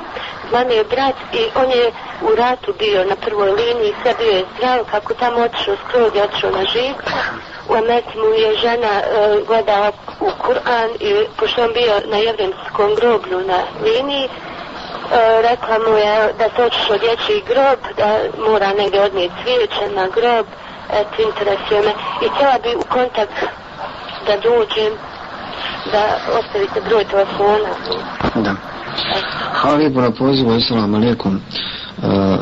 vam je brat i on je u ratu bio na prvoj liniji, sve bio je zdrav, kako tamo otišao skroz, otišao na živu. U Americi mu je žena e, gledala u Kur'an i pošto on bio na jevremskom groblju na liniji, E, rekla mu je da se očeš od dječji grob, da mora negdje odnijeti svijeće na grob, eto interesuje me. I htjela bi u kontakt da dođem, da ostavite broj telefona. Da. Hvala lijepo na pozivu, assalamu alaikum. Uh,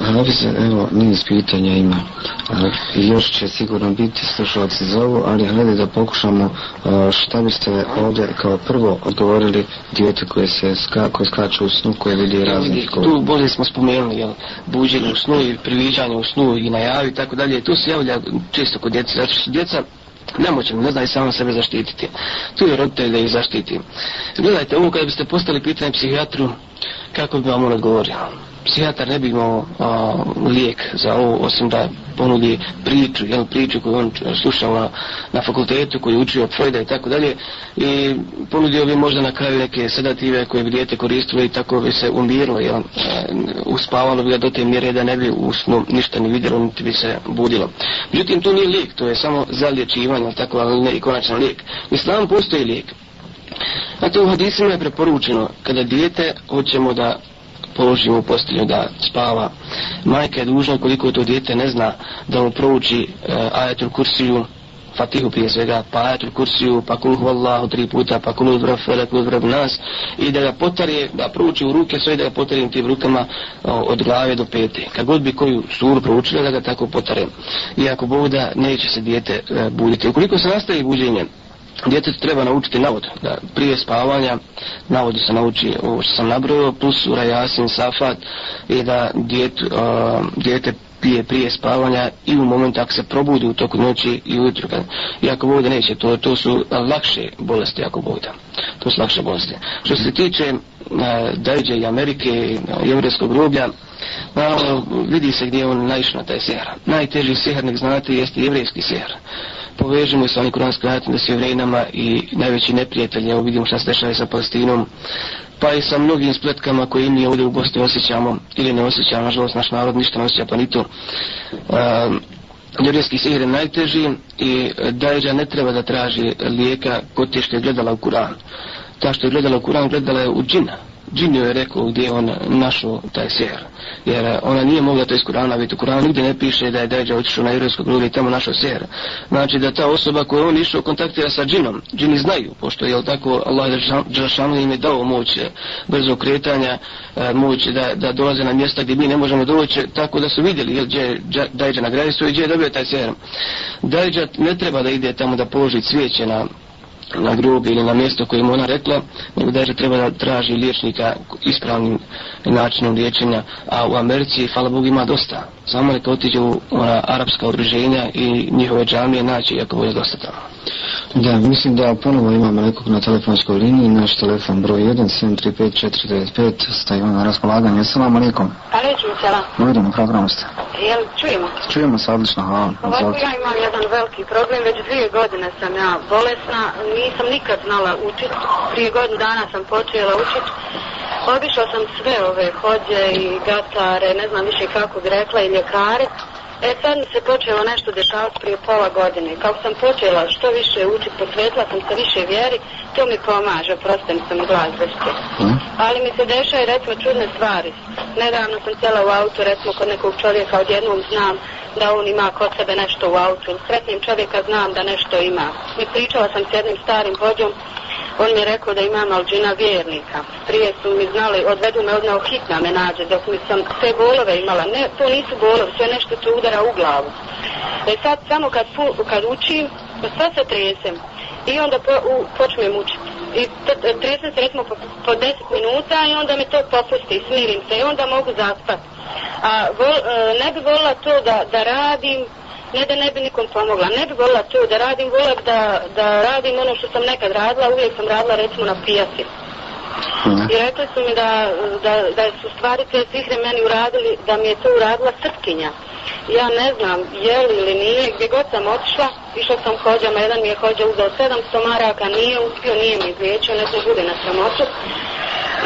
Hrvi se, evo, niz pitanja ima. E, još će sigurno biti slušalci za ovo, ali hrvi da pokušamo e, šta biste ovdje kao prvo odgovorili djete koje se ska, koje skače u snu, koje vidi razne škole. Tu bolje smo spomenuli, jel, buđenje u snu i priviđanje u snu i najavi i tako dalje. Tu se javlja često kod djece, zato su djeca nemoćem, ne znaju samo sebe zaštititi. Tu je roditelj da ih zaštiti. Gledajte, ovo kada biste postali pitanje psihijatru, kako bi vam on odgovorio? psihijatar ne bi imao a, lijek za ovo, osim da ponudi priču, jednu priču koju on slušao na, na fakultetu, koju učio od Freuda i tako dalje, i ponudio bi možda na kraju neke sedative koje bi dijete koristilo i tako bi se umirilo, jel, e, uspavalo bi ga do te mjere da ne bi u snu ništa ni vidjelo, niti bi se budilo. Međutim, to nije lijek, to je samo zalječivanje, tako, ali ne i konačan lijek. Islam postoji lijek. Zato u hadisima je preporučeno, kada dijete hoćemo da položi u postelju da spava. Majka je dužna koliko to djete ne zna da mu prouči e, ajatul kursiju, fatihu prije svega, pa ajatul kursiju, pa kul huvallahu tri puta, pa kul uzbrav fele, kul uzbrav nas, i da ga potarje, da prouči u ruke sve, da ga potarje tim rukama o, od glave do pete. Kad god bi koju suru proučila, da ga tako potarje. I ako Bog da, neće se djete e, buditi. Ukoliko se nastavi buđenje, djecetu treba naučiti navod, da prije spavanja navodu se nauči ovo što sam nabrojio, plus ura, jasin, safat i da djet, uh, djete pije prije spavanja i u momentu ako se probudi u toku noći i ujutru. Kad, I ako bude neće, to, to su lakše bolesti ako bude. To su lakše bolesti. Što se tiče uh, dajđe i Amerike i jevreskog rublja, naravno vidi se gdje on naišno taj sehra. Najteži sehrnik znate jeste jevrijski sehra povežemo sa onim kuranskim ajatima da se vrenama i najveći neprijatelj, evo vidimo šta se dešava sa Palestinom, pa i sa mnogim spletkama koje mi ovdje u Bosni osjećamo ili ne osjećamo, nažalost naš narod ništa ne osjeća pa ni to. Um, ehm, Jurijski sihir je najteži i Dajđa ne treba da traži lijeka kod te što je gledala u Kur'an. Ta što je gledala u Kur'an, gledala je u džina, Džin je rekao gdje je on našao taj sehr. Jer eh, ona nije mogla to iz Kurana biti. U Kuranu nigdje ne piše da je Dajđa otišao na Jurijskog gruga i tamo našao sehr. Znači da ta osoba koju on išao kontaktira sa džinom. Džini znaju, pošto je tako Allah Đašanu im je dao moć eh, brzo kretanja, eh, moć da, da dolaze na mjesta gdje mi ne možemo doći, tako da su vidjeli jel, gdje Dajđa na gradisu i gdje je dobio taj sehr. Dajđa ne treba da ide tamo da položi cvijeće na na grubi ili na mjesto koje mu ona rekla, nego da treba da traži liječnika ispravnim i načinom liječenja, a u Americi, hvala Bogu, ima dosta. Samo neka otiđe u ona arapska odruženja i njihove džamije naći, iako bude dosta tamo. Da, mislim da ponovo imamo nekog na telefonskoj liniji, naš telefon broj 1-735-495, stavimo na raspolaganje. Assalamu alaikum. Alaikum, sela. Ujdemo, program ste. Jel, čujemo? Čujemo se, odlično, hvala. Ovako ja imam jedan veliki problem, već dvije godine sam ja bolesna, nisam nikad znala učit, prije godinu dana sam počela učit, Obišla sam sve ove hođe i gatare, ne znam više kako bi rekla, i ljekare. E sad mi se počelo nešto dešavati prije pola godine. Kako sam počela što više učiti, posvetila sam se više vjeri, to mi pomaže, prosto mi sam u glas vrške. Mhm. Ali mi se dešaju, recimo, čudne stvari. Nedavno sam cijela u autu, recimo, kod nekog čovjeka odjednom znam da on ima kod sebe nešto u autu. Sretnim čovjeka znam da nešto ima. I pričala sam s jednim starim vođom On mi je rekao da imam alđina vjernika. Prije su mi znali, odvedu me odnao hitna me nađe dok mi sam sve bolove imala. Ne, to nisu bolove, sve nešto se udara u glavu. E sad samo kad, kad učim, pa sve se tresem. I onda po, u, počnem učiti. I tresem se recimo po, po 10 minuta i onda me to popusti, smirim se i onda mogu zaspati. A vol, e, ne bi volila to da, da radim, srede ne bi nikom pomogla. Ne bi volila to da radim, volila da, da radim ono što sam nekad radila, uvijek sam radila recimo na pijaci. Hmm. I rekli su mi da, da, da su stvari te cihre meni uradili, da mi je to uradila srpkinja. Ja ne znam je li ili nije, gdje god sam otišla, Išla sam hođama, jedan mi je hođa uzao 700 maraka, nije uspio, nije mi izvijećio, ne znam bude na sramoću.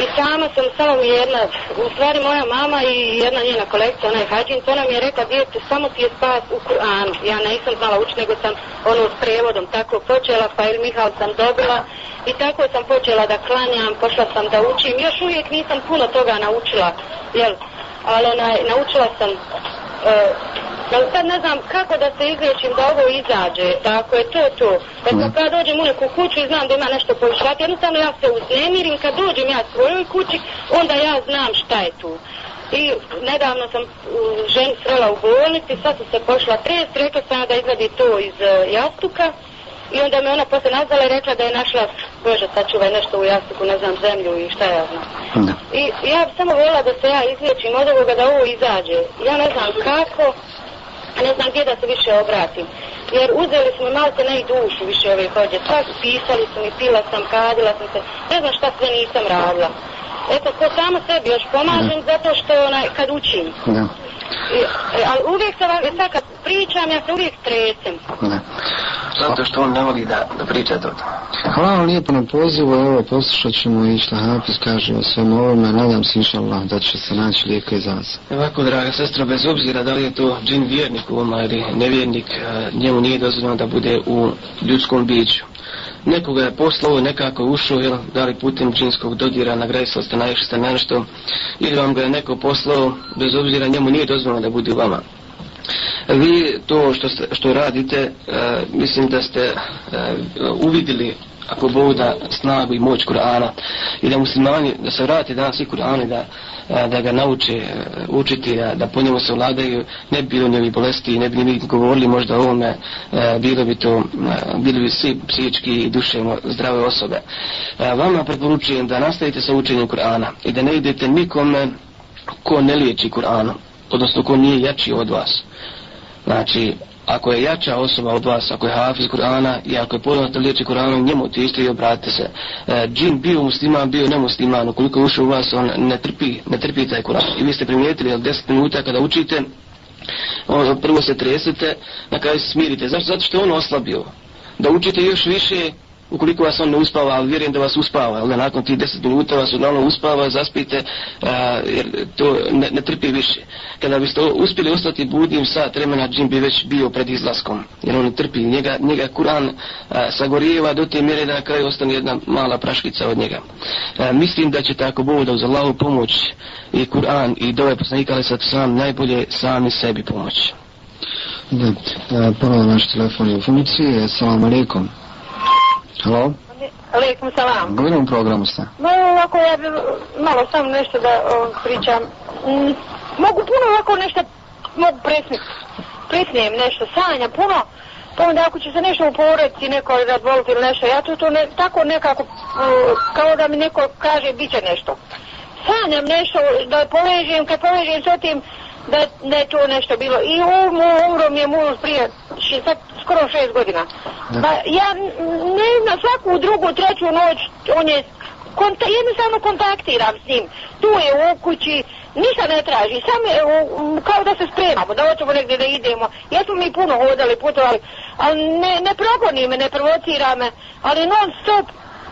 I sama sam samo jedna, u stvari moja mama i jedna njena kolekcija, ona je hađin, to nam je rekla, djete, samo ti je spas u Kur'anu. Ja ne sam znala ući, nego sam ono s prevodom tako počela, pa ili Mihal sam dobila. I tako sam počela da klanjam, pošla sam da učim, još uvijek nisam puno toga naučila, jel? ali onaj, naučila sam da e, uh, sad ne znam kako da se izlječim da ovo izađe, da ako je to to da mm. kad dođem u neku kuću i znam da ima nešto pošrati, jednostavno ja se uznemirim kad dođem ja svojoj kući onda ja znam šta je tu i nedavno sam uh, ženu srela u bolnici, sad sam se pošla trest, rekao sam da izvedi to iz uh, jastuka I onda me ona posle nazvala i rekla da je našla, Bože, sačuvaj nešto u jastuku, ne znam, zemlju i šta ja znam. I ja bi samo volila da se ja izvjećim od ovoga da ovo izađe. Ja ne znam kako, ne znam gdje da se više obratim. Jer uzeli smo malce ne i dušu više ove hođe. Sva pisali su mi, pila sam, kadila sam se, ne znam šta sve nisam radila. Eto, to samo sebi još pomažem da. Mhm. zato što onaj, kad učim. Da. I, e, ali uvijek sa vama, e, sad kad pričam, ja se uvijek tresem. Da. Zato što on ne voli da, da priča to. Hvala vam lijepo na pozivu, evo poslušat ćemo i šta Hapis kaže o svem ovome, nadam se inša Allah da će se naći lijeka iz vas. Evako, draga sestra, bez obzira da li je to džin vjernik u ili nevjernik, e, njemu nije dozvoljeno da bude u ljudskom biću nekoga je poslao, nekako je ušao, jel, da li putem džinskog dodira, nagradisao ste najviše sa nešto, ili vam ga je neko poslao, bez obzira njemu nije dozvoljeno da budi u vama. Vi to što, ste, što radite, e, mislim da ste e, uvidili ako Bog da snagu i moć Kur'ana i da muslimani da se vrate danas i Kur'an da, da ga nauče e, učiti, da, da po njemu se vladaju ne bi bilo njeli bolesti ne bi ni govorili možda o ovome e, bilo bi to, e, bilo bi svi psihički i duševno zdrave osobe vama preporučujem da nastavite sa učenjem Kur'ana i da ne idete nikome ko ne liječi Kur'anom odnosno ko nije jači od vas znači Ako je jača osoba od vas, ako je hafiz Kur'ana i ako je poznata liječi Kur'anom, njemu ti isto i obratite se. E, džin bio musliman, bio nemusliman, ukoliko uše u vas, on ne trpi, ne trpi taj Kur'an. I vi ste primijetili, jel, deset minuta kada učite, on, prvo se tresete, na kraju se smirite. Zašto? Zato što je on oslabio. Da učite još više, ukoliko vas on ne uspava, ali vjerujem da vas uspava, ali nakon tih deset minuta vas uglavnom uspava, zaspite, a, jer to ne, ne, trpi više. Kada biste uspjeli ostati budnim sat vremena, džin bi već bio pred izlaskom, jer on trpi. Njega, njega Kur'an sagorijeva do te mjere da na kraju ostane jedna mala praškica od njega. A, mislim da će tako Bogu da uz Allahu pomoć i Kur'an i dove poslanika, ali sad sam najbolje sami sebi pomoć. Da, a, e, ponovno naš telefon je u funkciji. Assalamu alaikum. Hello? Aleikum salam. Govorim u programu ste. No, ovako ja bi malo sam nešto da o, pričam. Mm, mogu puno ovako nešto, mogu presnijem, presnijem nešto, sanja puno. Pa onda ako će se nešto uporeti, neko da odvoliti ili nešto, ja to to ne, tako nekako, o, kao da mi neko kaže, bit će nešto. Sanjam nešto, da poležem, kad poležem s otim, da, da je to nešto bilo. I um, umro mi je muž prije šest, skoro šest godina. Da. Ba, pa ja ne na svaku drugu, treću noć, on je, konta, jednostavno kontaktiram s njim. Tu je u kući, ništa ne traži, samo kao da se spremamo, da hoćemo negdje da idemo. Jesmo mi puno hodali, putovali, ali ne, ne progoni me, ne provocira me, ali non stop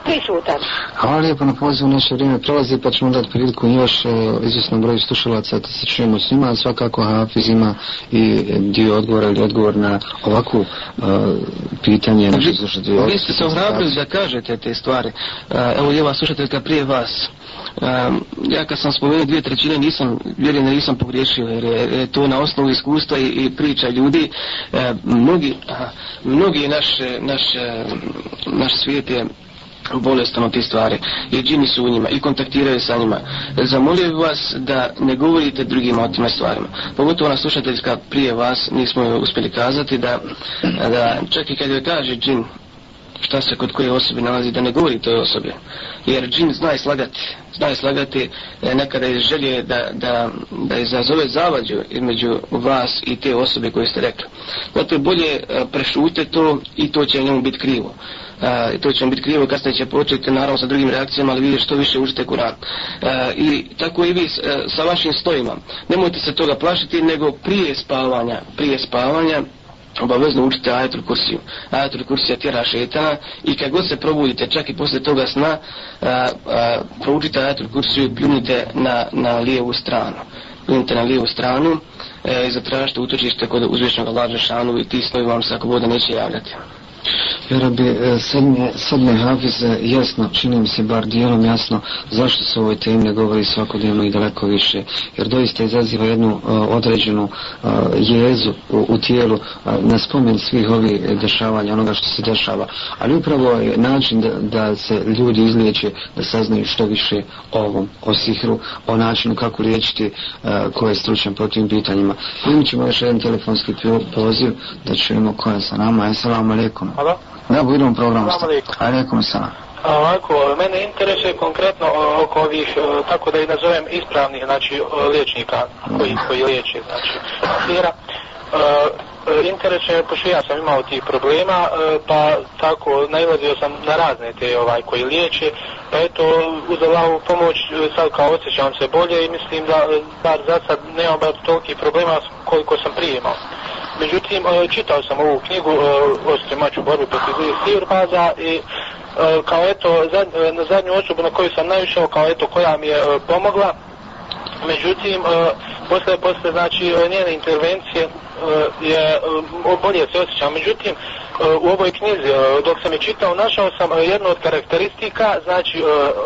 prisutan. Hvala lijepo na pozivu, naše vrijeme prolazi, pa ćemo dati priliku još o e, izvjesnom broju slušalaca da se čujemo s njima, svakako Hafiz ima i dio odgovora ili odgovor na ovakvu uh, pitanje. Vi, vi ste se ohrabili da kažete te stvari. Uh, evo je vas slušateljka prije vas. Um, ja kad sam spomenuo dvije trećine nisam, vjerujem da nisam pogriješio jer je, je to na osnovu iskustva i, i priča ljudi e, mnogi, a, mnogi naš, naš, naš svijet je bolestan od te stvari i džini su u njima i kontaktiraju sa njima zamolio bih vas da ne govorite drugim o tim stvarima pogotovo ona slušateljska prije vas nismo uspjeli kazati da, da čak i kad joj kaže džin šta se kod koje osobe nalazi da ne govori toj osobi jer džin zna i slagati zna i slagati e, nekada je želje da, da, da izazove zavađu između vas i te osobe koje ste rekli zato je bolje e, prešute to i to će njemu biti krivo Uh, to će vam biti krivo, kasnije će početi naravno sa drugim reakcijama, ali vidite što više užite kuran. Uh, I tako i vi uh, sa vašim stojima. Nemojte se toga plašiti, nego prije spavanja, prije spavanja, obavezno učite ajatul kursiju. Ajatul kursija tjera šetana i kad god se probudite, čak i posle toga sna, a, a, proučite ajatul kursiju i pljunite na, na lijevu stranu. Pljunite na lijevu stranu e, i zatražite utočište kod uzvišnjog Allah Žešanu i ti snovi vam se ako voda neće javljati. Ja rabi, e, sedme, sedme hafize, jasno, čini mi se bar dijelom jasno zašto se ovoj temi ne govori svakodnevno i daleko više, jer doista izaziva jednu uh, određenu uh, jezu u, u tijelu uh, na spomen svih ovih dešavanja, onoga što se dešava. Ali upravo je način da, da se ljudi izliječe, da saznaju što više o ovom, o sihru, o načinu kako liječiti uh, ko je stručan po tim pitanjima. Imaćemo još jedan telefonski poziv da čujemo koja sa nama. Assalamu alaikum. Hvala. Da, budemo u programu. Alaikum salam. Ovako, mene interesuje konkretno e, oko ovih, e, tako da i nazovem ispravnih, znači, e, liječnika koji, koji liječe, znači, hira. Uh, interesuje, pošto ja sam imao tih problema, pa tako, najlazio sam na razne te ovaj, koji liječe, pa eto, uzela ovu pomoć, sad kao osjećam se bolje i mislim da, bar za sad nemam bar toliki problema koliko sam prijemao. Međutim, e, čitao sam ovu knjigu e, o stremaču borbi protiv Sivir Baza i e, kao eto, na zadnju osobu na koju sam naišao, kao eto, koja mi je pomogla. Međutim, posle, posle, znači, njene intervencije je bolje se osjećam. Međutim, u ovoj knjizi, dok sam je čitao, našao sam jednu od karakteristika, znači,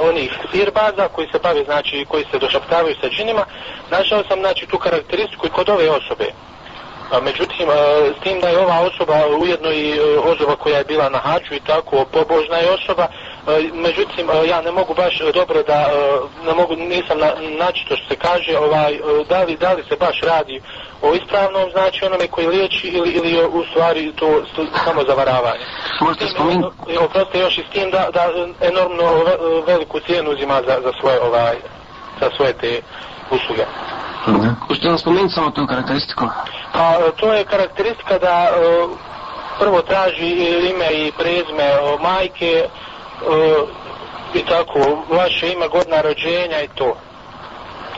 onih sirbaza koji se bave, znači, koji se došaptavaju sa činima, našao sam, znači, tu karakteristiku i kod ove osobe. A međutim, e, s tim da je ova osoba ujedno i e, osoba koja je bila na hađu i tako pobožna je osoba, e, međutim, ja ne mogu baš dobro da, ne mogu, nisam na, naći to što se kaže, ovaj, da, li, da li se baš radi o ispravnom, znači onome koji liječi ili, ili u stvari to samo zavaravanje. Možete spomenuti? Oproste još i s tim da, da enormno veliku cijenu uzima za, za svoje, ovaj, za svoje te usluge. -huh. Ušte nam spomenuti samo tu karakteristiku? Pa, e, to je karakteristika da e, prvo traži ime i prezme e, majke i tako, vaše ime, godina rođenja i to.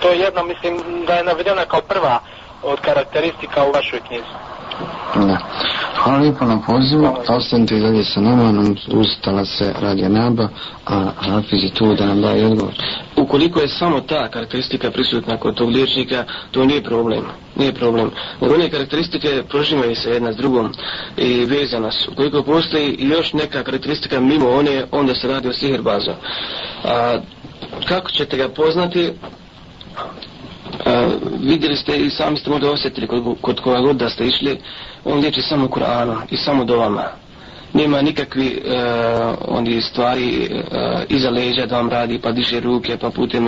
To je jedno, mislim, da je navedeno kao prva od karakteristika u vašoj knjizi. Da. Hvala lijepo na pozivu. Ostanite i dalje sa nama, nam ustala se radija neba, a Hafiz je tu da nam daje odgovor. Ukoliko je samo ta karakteristika prisutna kod tog liječnika, to nije problem. Nije problem. One karakteristike prožimaju se jedna s drugom i vezana su. Ukoliko postoji još neka karakteristika mimo one, onda se radi o sihir baza. A, kako ćete ga poznati? vidjeli ste i sami ste možda osjetili kod, kod koga god da ste išli, on liječi samo Kur'anom i samo do vama. Nema nikakvi e, oni stvari e, iza leđa da vam radi, pa diše ruke, pa putem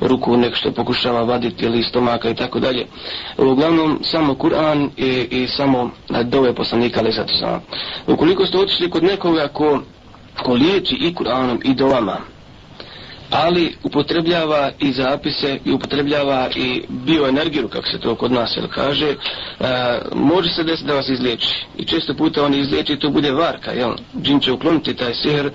ruku nešto pokušava vaditi ili stomaka i tako dalje. Uglavnom, samo Kur'an i, i samo dove poslanika, ali zato samo. Ukoliko ste otišli kod nekoga ko, ko liječi i Kur'anom i dovama, ali upotrebljava i zapise i upotrebljava i bioenergiju, kako se to kod nas kaže, e, može se desiti da vas izliječi. I često puta on izliječi to bude varka, jel? Džin će ukloniti taj sihr e,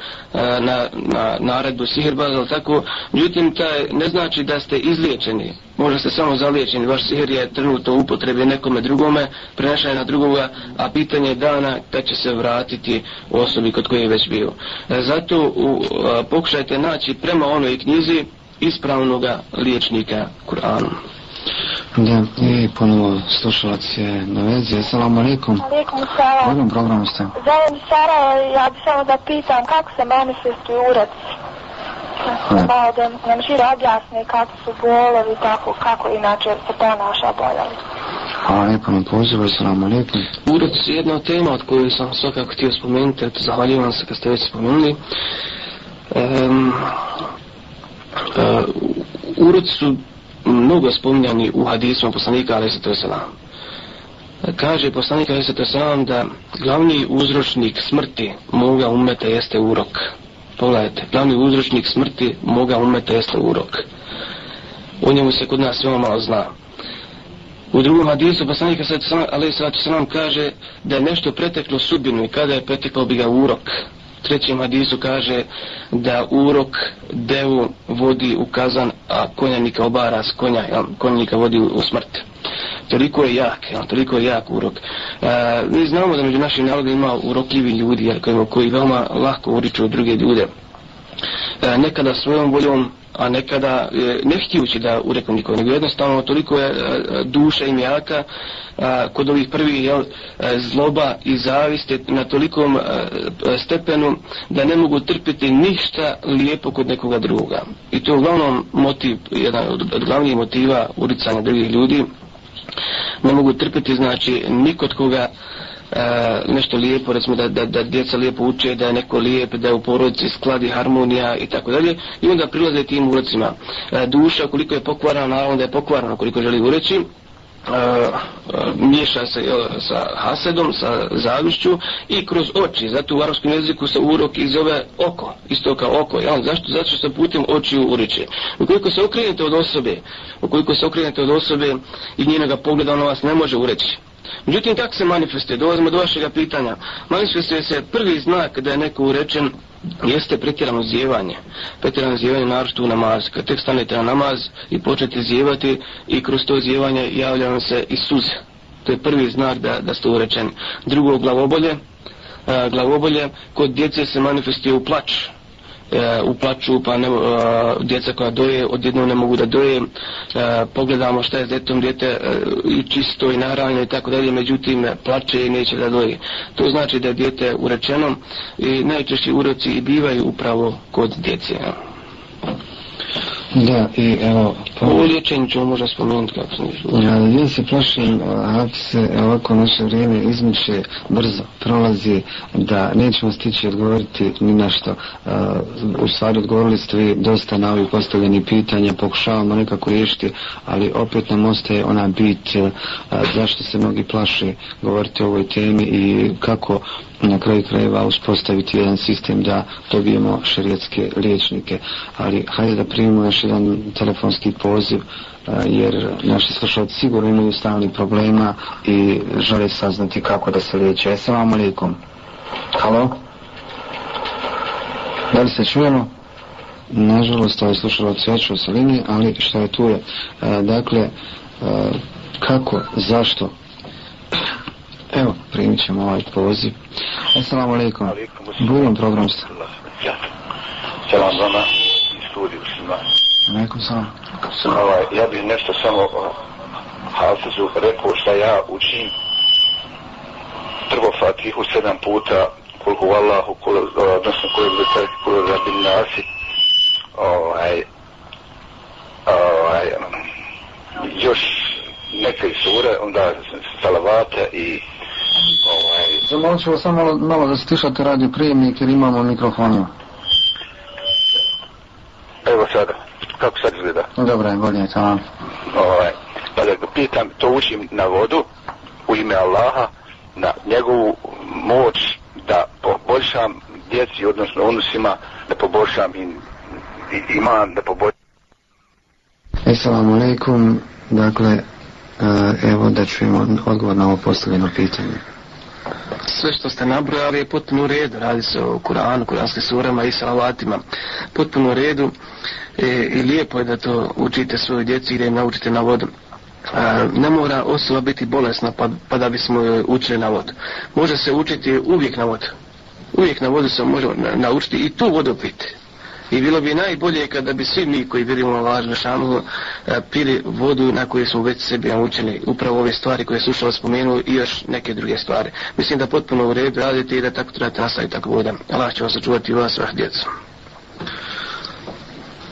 na, na naredbu sihrba, ali tako. Međutim, taj ne znači da ste izliječeni, može se samo zaliječen, vaš sihir je trenuto u upotrebi nekome drugome, prenešaj na drugoga, a pitanje je dana da će se vratiti u osobi kod koje je već bio. E, zato u, a, pokušajte naći prema onoj knjizi ispravnog liječnika Kur'anom. Da, i ponovo slušalac je na vezi. Assalamu alaikum. Alaikum, salam. Ovim programu ste. Zovem Sara, ja bi samo da pitam kako se manifestuje urac Znači, hmm. da nam šira objasne kako su bolovi, tako, kako inače se ponaša bolovi. Hvala lijepo na pozivu, salamu lijepo. Urec je jedna tema od koju sam svakako htio spomenuti, eto zahvaljivam se kad ste već spomenuli. Um, uh, e, urec su mnogo spomljani u hadismu poslanika Ali Sv. Kaže poslanik Ali Sv. da glavni uzročnik smrti moga umeta jeste urok. Urok. Pogledajte, glavni uzročnik smrti moga umeta jeste urok. O njemu se kod nas veoma malo zna. U drugom hadisu poslanika sallallahu alejhi ve sellem kaže da je nešto preteklo sudbinu i kada je preteklo bi ga urok trećem hadisu kaže da urok devu vodi u kazan, a konjanika obara s konja, konjanika vodi u smrt. Toliko je jak, toliko je jak urok. E, mi znamo da među našim narodom ima urokljivi ljudi, jer koji, koji veoma lahko uriču druge ljude. E, nekada svojom voljom a nekada ne htijući da urekom nikom, nego jednostavno toliko je e, duša im jaka a, kod ovih prvih jel, e, zloba i zaviste na tolikom a, e, stepenu da ne mogu trpiti ništa lijepo kod nekoga druga. I to je uglavnom motiv, jedan od, od glavnijih motiva uricanja drugih ljudi. Ne mogu trpiti, znači, nikod koga a, E, nešto lijepo, recimo da, da, da djeca lijepo uče, da je neko lijep, da je u porodici skladi harmonija i tako dalje. I onda prilaze tim urocima. E, duša, koliko je pokvarana, naravno da je pokvarana, koliko želi ureći, E, e, miješa se jel, sa hasedom, sa zavišću i kroz oči. Zato u arabskom jeziku se urok i zove oko, isto kao oko. Jel? Zašto? Zato što se putem očiju uriče. Ukoliko se okrenete od osobe, ukoliko se okrenete od osobe i njenega pogleda, ona vas ne može ureći. Međutim, kako se manifestuje? Dolazimo do vašeg pitanja. Manifestuje se prvi znak da je neko urečen jeste pretjerano zjevanje. Pretjerano zjevanje naroče tu namaz. Kad tek stanete na namaz i počnete zjevati i kroz to zjevanje javlja vam se i suze. To je prvi znak da, da ste urečeni. Drugo, glavobolje. A, glavobolje kod djece se manifestuje u plaću E, uplaču, pa ne, a, e, djeca koja doje, odjedno ne mogu da doje, a, e, pogledamo šta je s djetom, djete i čisto i naravljeno i tako dalje, međutim plače i neće da doje. To znači da je djete urečeno i najčešći uroci i bivaju upravo kod djece. Ja. Da, i evo... Pa, u liječenju ću možda spomenuti kako sam išao. Ja, ja se plašim ako se ovako naše vrijeme izmiče brzo, prolazi, da nećemo stići odgovoriti ni na što. Uh, u stvari odgovorili ste vi dosta na ovih postavljeni pitanja, pokušavamo nekako riješiti, ali opet nam ostaje ona bit uh, zašto se mnogi plaše govoriti o ovoj temi i kako na kraju krajeva uspostaviti jedan sistem da dobijemo šarijetske liječnike. Ali hajde da primimo još jedan telefonski poziv e, jer naši slušalci sigurno imaju stalni problema i žele saznati kako da se liječe. Ja sam vam alaikum. Halo? Da li se čujemo? Nažalost, ovaj slušalac je očeo sa linije, ali što je tu je. E, dakle, e, kako, zašto? Evo, primit ćemo ovaj poziv. Assalamu alaikum. Alaikum. Bujem program ste. Ja. Selam vama. Studiju snima. Aleikum salam. Salam, ovaj, ja bih nešto samo Hafizu rekao šta ja učim prvo Fatihu sedam puta koliko Allahu, odnosno koje bi se koje bi bil nasi ovaj ovaj još neke sure onda salavate i ovaj Zamolit ću vas samo malo, malo da stišate radio prijemnik jer imamo mikrofon. Evo sada kako sad izgleda. Dobro je, bolje je to. Ovaj, pa da ga pitam, to učim na vodu, u ime Allaha, na njegovu moć da poboljšam djeci, odnosno unusima, da poboljšam i, i iman, da poboljšam. Esalamu alaikum, dakle, eh, evo da čujemo odgovor na ovo postavljeno pitanje sve što ste nabrojali je potpuno u redu, radi se o Kuranu, Kuranskim surama i salavatima, potpuno u redu e, i lijepo je da to učite svoju djeci i da je naučite na vodu. A, ne mora osoba biti bolesna pa, pa da bismo joj učili na vodu. Može se učiti uvijek na vodu. Uvijek na vodu se može na, naučiti i tu vodu piti. I bilo bi najbolje kada bi svi mi koji vidimo Allah Žešanu pili vodu na koju smo već sebi naučili. Upravo ove stvari koje su ušao spomenuo i još neke druge stvari. Mislim da potpuno u redu radite i da tako trebate nastaviti tako voda. Allah će vas očuvati i vas, vah djecu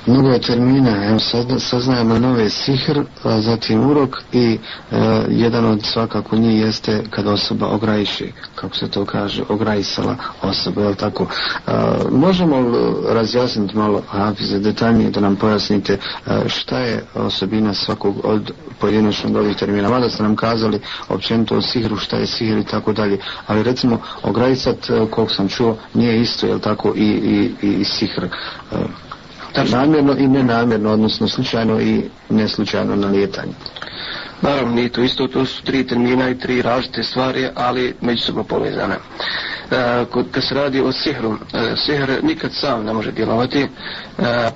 mnogo je termina, evo saznajemo nove sihr, a zatim urok i e, jedan od svakako nije jeste kada osoba ograjiši, kako se to kaže, ograjisala osoba, je tako? E, možemo li razjasniti malo, Hafize, detaljnije da nam pojasnite e, šta je osobina svakog od pojedinačnog ovih termina? Mada ste nam kazali općenito o sihru, šta je sihr i tako dalje, ali recimo ograjisat, e, koliko sam čuo, nije isto, je tako, i, i, i, i sihr. E, namjerno i nenamjerno, odnosno slučajno i neslučajno na lijetanje. Naravno, nije to isto, to su tri termina i tri različite stvari, ali međusobno povezane. E, kod, kad se radi o sihru, e, sihr nikad sam ne može djelovati, e,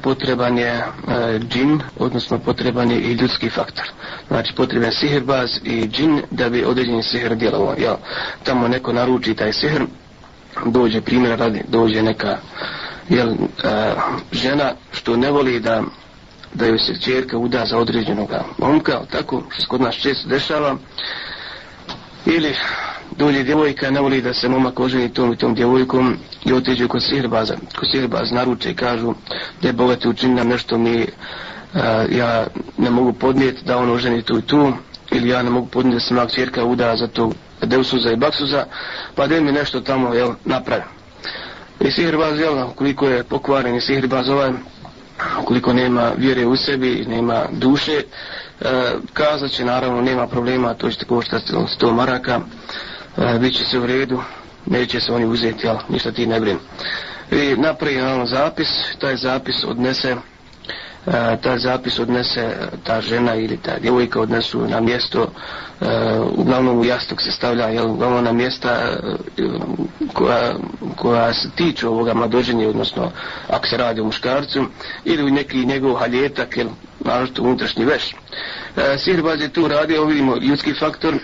potreban je e, džin, odnosno potreban je i ljudski faktor. Znači, potreban je sihrbaz i džin da bi određeni sihr djelovao. Jel, tamo neko naruči taj sihr, dođe primjer radi, dođe neka jel, a, žena što ne voli da da joj se čerka uda za određenog momka, tako što se kod nas često dešava, ili dulje djevojka ne voli da se momak oženi tom i tom djevojkom i otiđe kod sihrbaza. Kod sihrbaz naruče i kažu da je bogat učinila nešto mi, a, ja ne mogu podnijeti da on oženi tu i tu, ili ja ne mogu podnijeti da se mak čerka uda za to devsuza i baksuza, pa da mi nešto tamo jel, napravim. I sihirbaz, jel, koliko je pokvaren i sihirbaz ovaj, koliko nema vjere u sebi, nema duše, e, kazat će naravno, nema problema, to će tako šta sto maraka, e, bit će se u redu, neće se oni uzeti, jel, ništa ti ne brin. I napravi, jel, zapis, taj zapis odnese E, ta zapis odnese ta žena ili ta djevojka odnesu na mjesto uh, uglavnom u jastog se stavlja jel, uglavnom na mjesta e, koja, koja se tiče ovoga mladoženja odnosno ako se radi o muškarcu ili u neki njegov haljetak jel, naravno unutrašnji veš uh, sihrbaz je tu radio vidimo ljudski faktor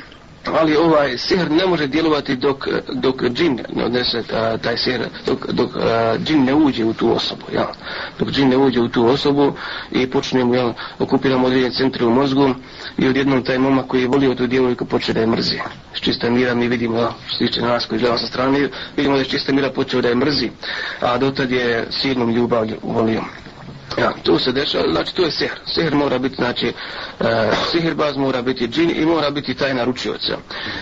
ali ovaj sihr ne može djelovati dok, dok džin ne odnese a, taj sihr, dok, dok a, džin ne uđe u tu osobu, ja. Dok džin ne uđe u tu osobu i počnemo, ja, okupiramo određen centri u mozgu i odjednom taj mama koji je volio tu djevojku poče da je mrzi. S čista mira mi vidimo, što tiče nas koji gledamo sa strane, vidimo da je čista mira počeo da je mrzi, a dotad je silnom ljubav volio. Ljub, ljub, ljub. Ja, to se dešava, znači to je sehr. Sehr mora biti, znači, e, sihirbaz mora biti džin i mora biti taj naručioć.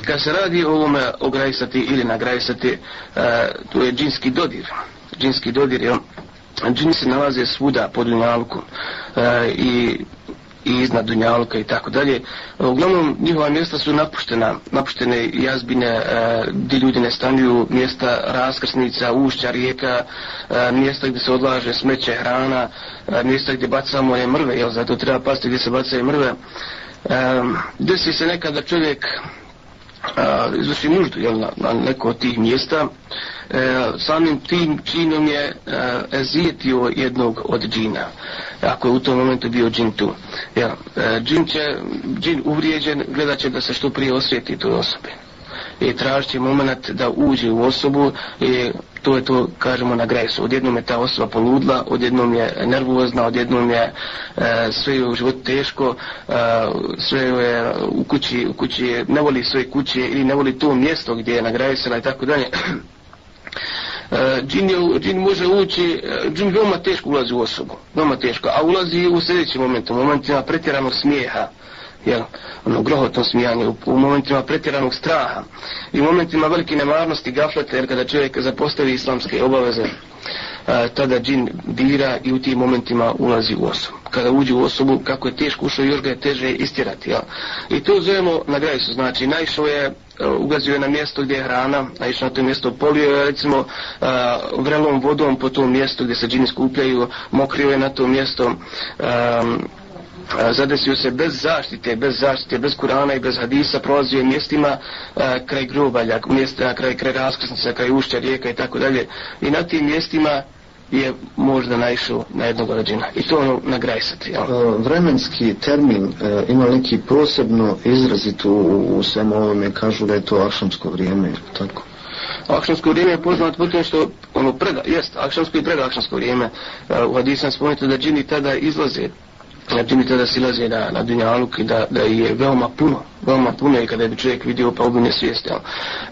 Kad se radi o ovome ograjsati ili nagrajsati, e, to je džinski dodir. Džinski dodir je, džini se nalaze svuda pod unjalkom e, i i iznad Dunjaluka i tako dalje. Uglavnom, njihova mjesta su napuštena, napuštene jazbine e, gdje ljudi ne stanuju, mjesta raskrsnica, ušća, rijeka, e, mjesta gdje se odlaže smeće, hrana, e, mjesta gdje bacamo je mrve, jel zato treba pasti gdje se bacaju mrve. E, desi se nekada čovjek izvesti nuždu jel, na, na neko od tih mjesta. E, samim tim činom je e, zijetio jednog od džina, ako je u tom momentu bio džin tu. Ja, e, džin, će, džin uvrijeđen gledat će da se što prije osvijeti toj osobi i tražit će moment da uđe u osobu i to je to, kažemo, na gresu. Odjednom je ta osoba poludla, odjednom je nervozna, odjednom je e, sve je u životu teško, e, sve je u kući, u kući je, ne voli svoje kuće ili ne voli to mjesto gdje je na gresila i tako dalje. E, džin, je, džin može ući, e, džin veoma teško ulazi u osobu, veoma teško, a ulazi u sljedeći moment, u momentima pretjeranog smijeha, e, jel, ono grohotno smijanje u, u momentima pretjeranog straha i u momentima velike nemarnosti gafleta jer kada čovjek zapostavi islamske obaveze a, e, tada džin dira i u tim momentima ulazi u osobu kada uđe u osobu kako je teško ušao još ga je teže istirati jel? i to zovemo na graju znači naišao je e, ugazio je na mjesto gdje je hrana naišao na to mjesto polio je recimo a, e, vrelom vodom po tom mjestu gdje se džini skupljaju mokrio je na to mjesto a, E, zadesio se bez zaštite, bez zaštite, bez Kurana i bez Hadisa, prolazio je mjestima e, kraj Grubalja, mjesta, kraj, kraj Raskrsnica, kraj Ušća, Rijeka i tako dalje. I na tim mjestima je možda naišao na jednog rađina. I to ono na grajsat. Jel? E, vremenski termin ima neki posebno izrazit u, u svemu ovome, kažu da je to akšamsko vrijeme, tako? Akšansko vrijeme je poznato po tome što ono preda, jest, akšansko i predakšansko vrijeme. Uh, u hadisu spomenuto da džini tada izlaze Znači mi tada silaze na, na Dunjaluk i da, da je veoma puno, veoma puno i kada bi čovjek vidio pa ubine svijeste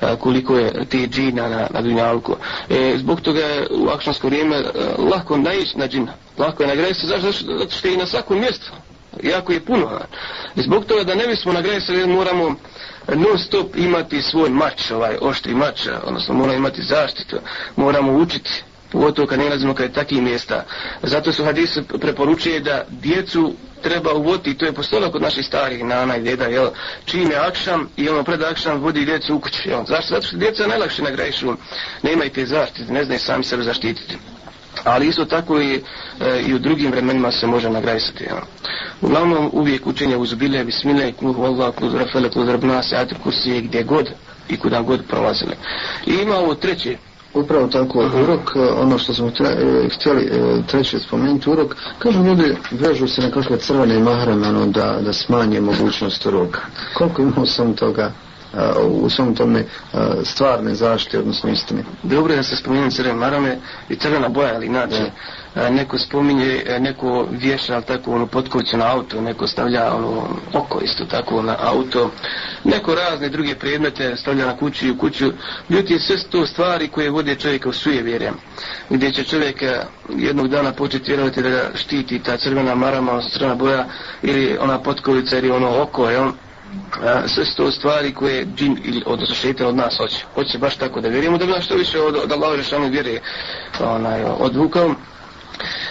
a, koliko je te džina na, na Dunjaluku. E, zbog toga je u akšansko vrijeme a, e, lako naići na džina, lako je na se, zašto, zato što je i na svakom mjestu, jako je puno. A, I zbog toga da ne bismo na se, moramo non stop imati svoj mač, ovaj oštri mač, odnosno mora imati zaštitu, moramo učiti u otoka ne nalazimo kraj takvih mjesta. Zato su hadis preporučuje da djecu treba uvoditi, to je postalo kod naših starih nana i djeda, jel, čim je akšam i ono pred akšam vodi djecu u kuću, jel. Zašto? Zato što djeca najlakše na grešu, ne imaju te zaštite, ne znaju sami sebe zaštititi. Ali isto tako i, e, i u drugim vremenima se može nagrajsati. Ja. Uglavnom uvijek učenje uz bile, bismile, kluhu Allah, kluhu Rafale, kluhu Rabnase, Atri Kursije, gdje god i kuda god prolazile. I ima ovo treće, Upravo tako, uh -huh. urok, e, ono što smo e, htjeli e, treće spomenuti, urok, kažu ljudi, vežu se na kakve crvene mahrame, ono, da, da smanje mogućnost uroka. Koliko imamo sam toga? uh, u svom tome uh, stvarne zaštite, odnosno istine. Dobro je da se spominjem crvene marame i crvena boja, ali inače, ja. uh, neko spominje, uh, neko vješa, ali tako, ono, potkoće na auto, neko stavlja, ono, oko isto tako na auto, neko razne druge predmete stavlja na kuću i u kuću, ljudi sve to stvari koje vode čovjeka u suje vjere, gdje će čovjek jednog dana početi vjerovati da ga štiti ta crvena marama, crvena boja, ili ona potkovica, ili ono oko, je on, A, sve su to stvari koje džin ili od šeitan od nas hoće. Hoće baš tako da vjerujemo, da bi što više od, od Allaho Žešanu vjere onaj, odvukao.